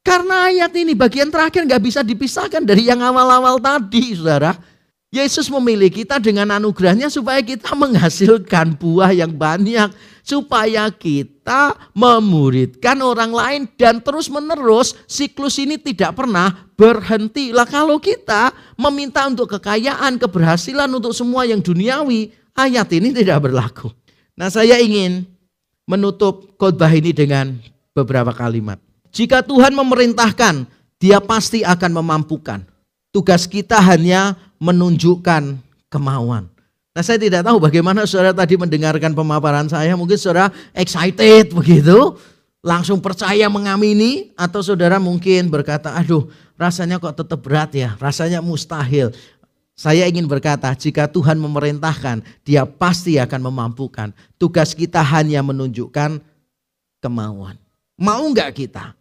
Karena ayat ini bagian terakhir nggak bisa dipisahkan dari yang awal-awal tadi, saudara. Yesus memilih kita dengan anugerahnya supaya kita menghasilkan buah yang banyak. Supaya kita memuridkan orang lain dan terus menerus siklus ini tidak pernah berhenti. Lah kalau kita meminta untuk kekayaan, keberhasilan untuk semua yang duniawi, ayat ini tidak berlaku. Nah saya ingin menutup khotbah ini dengan beberapa kalimat. Jika Tuhan memerintahkan, dia pasti akan memampukan. Tugas kita hanya menunjukkan kemauan. Nah saya tidak tahu bagaimana saudara tadi mendengarkan pemaparan saya. Mungkin saudara excited begitu. Langsung percaya mengamini. Atau saudara mungkin berkata aduh rasanya kok tetap berat ya. Rasanya mustahil. Saya ingin berkata jika Tuhan memerintahkan dia pasti akan memampukan. Tugas kita hanya menunjukkan kemauan. Mau nggak kita?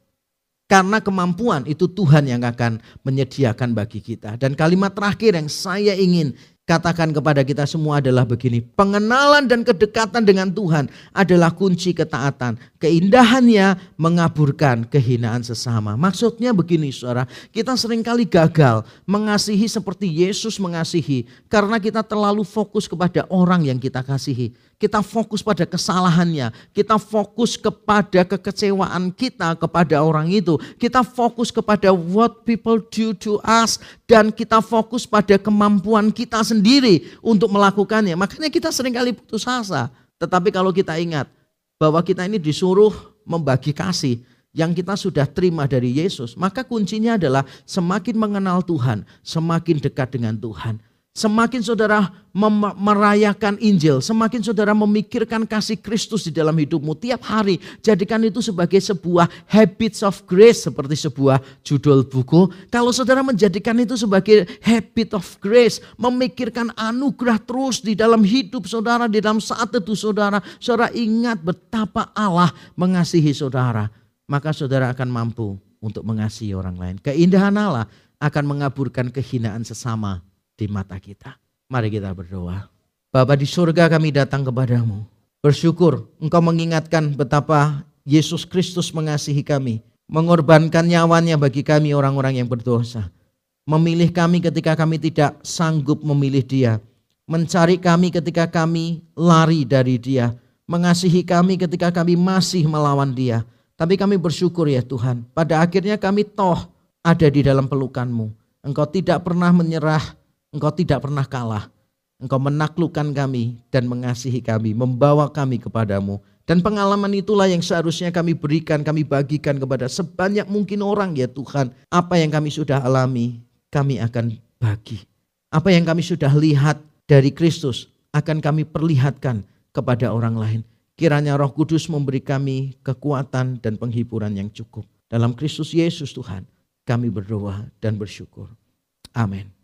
Karena kemampuan itu Tuhan yang akan menyediakan bagi kita. Dan kalimat terakhir yang saya ingin katakan kepada kita semua adalah begini. Pengenalan dan kedekatan dengan Tuhan adalah kunci ketaatan. Keindahannya mengaburkan kehinaan sesama. Maksudnya begini saudara, kita sering kali gagal mengasihi seperti Yesus mengasihi. Karena kita terlalu fokus kepada orang yang kita kasihi. Kita fokus pada kesalahannya. Kita fokus kepada kekecewaan kita kepada orang itu. Kita fokus kepada what people do to us. Dan kita fokus pada kemampuan kita sendiri untuk melakukannya. Makanya kita sering kali putus asa. Tetapi kalau kita ingat bahwa kita ini disuruh membagi kasih yang kita sudah terima dari Yesus, maka kuncinya adalah semakin mengenal Tuhan, semakin dekat dengan Tuhan. Semakin saudara merayakan Injil, semakin saudara memikirkan kasih Kristus di dalam hidupmu tiap hari. Jadikan itu sebagai sebuah habits of grace seperti sebuah judul buku. Kalau saudara menjadikan itu sebagai habit of grace, memikirkan anugerah terus di dalam hidup saudara, di dalam saat itu saudara. Saudara ingat betapa Allah mengasihi saudara. Maka saudara akan mampu untuk mengasihi orang lain. Keindahan Allah akan mengaburkan kehinaan sesama di mata kita. Mari kita berdoa. Bapa di surga kami datang kepadamu. Bersyukur engkau mengingatkan betapa Yesus Kristus mengasihi kami. Mengorbankan nyawanya bagi kami orang-orang yang berdosa. Memilih kami ketika kami tidak sanggup memilih dia. Mencari kami ketika kami lari dari dia. Mengasihi kami ketika kami masih melawan dia. Tapi kami bersyukur ya Tuhan. Pada akhirnya kami toh ada di dalam pelukanmu. Engkau tidak pernah menyerah Engkau tidak pernah kalah. Engkau menaklukkan kami dan mengasihi kami, membawa kami kepadamu. Dan pengalaman itulah yang seharusnya kami berikan, kami bagikan kepada sebanyak mungkin orang ya Tuhan. Apa yang kami sudah alami, kami akan bagi. Apa yang kami sudah lihat dari Kristus, akan kami perlihatkan kepada orang lain. Kiranya roh kudus memberi kami kekuatan dan penghiburan yang cukup. Dalam Kristus Yesus Tuhan, kami berdoa dan bersyukur. Amin.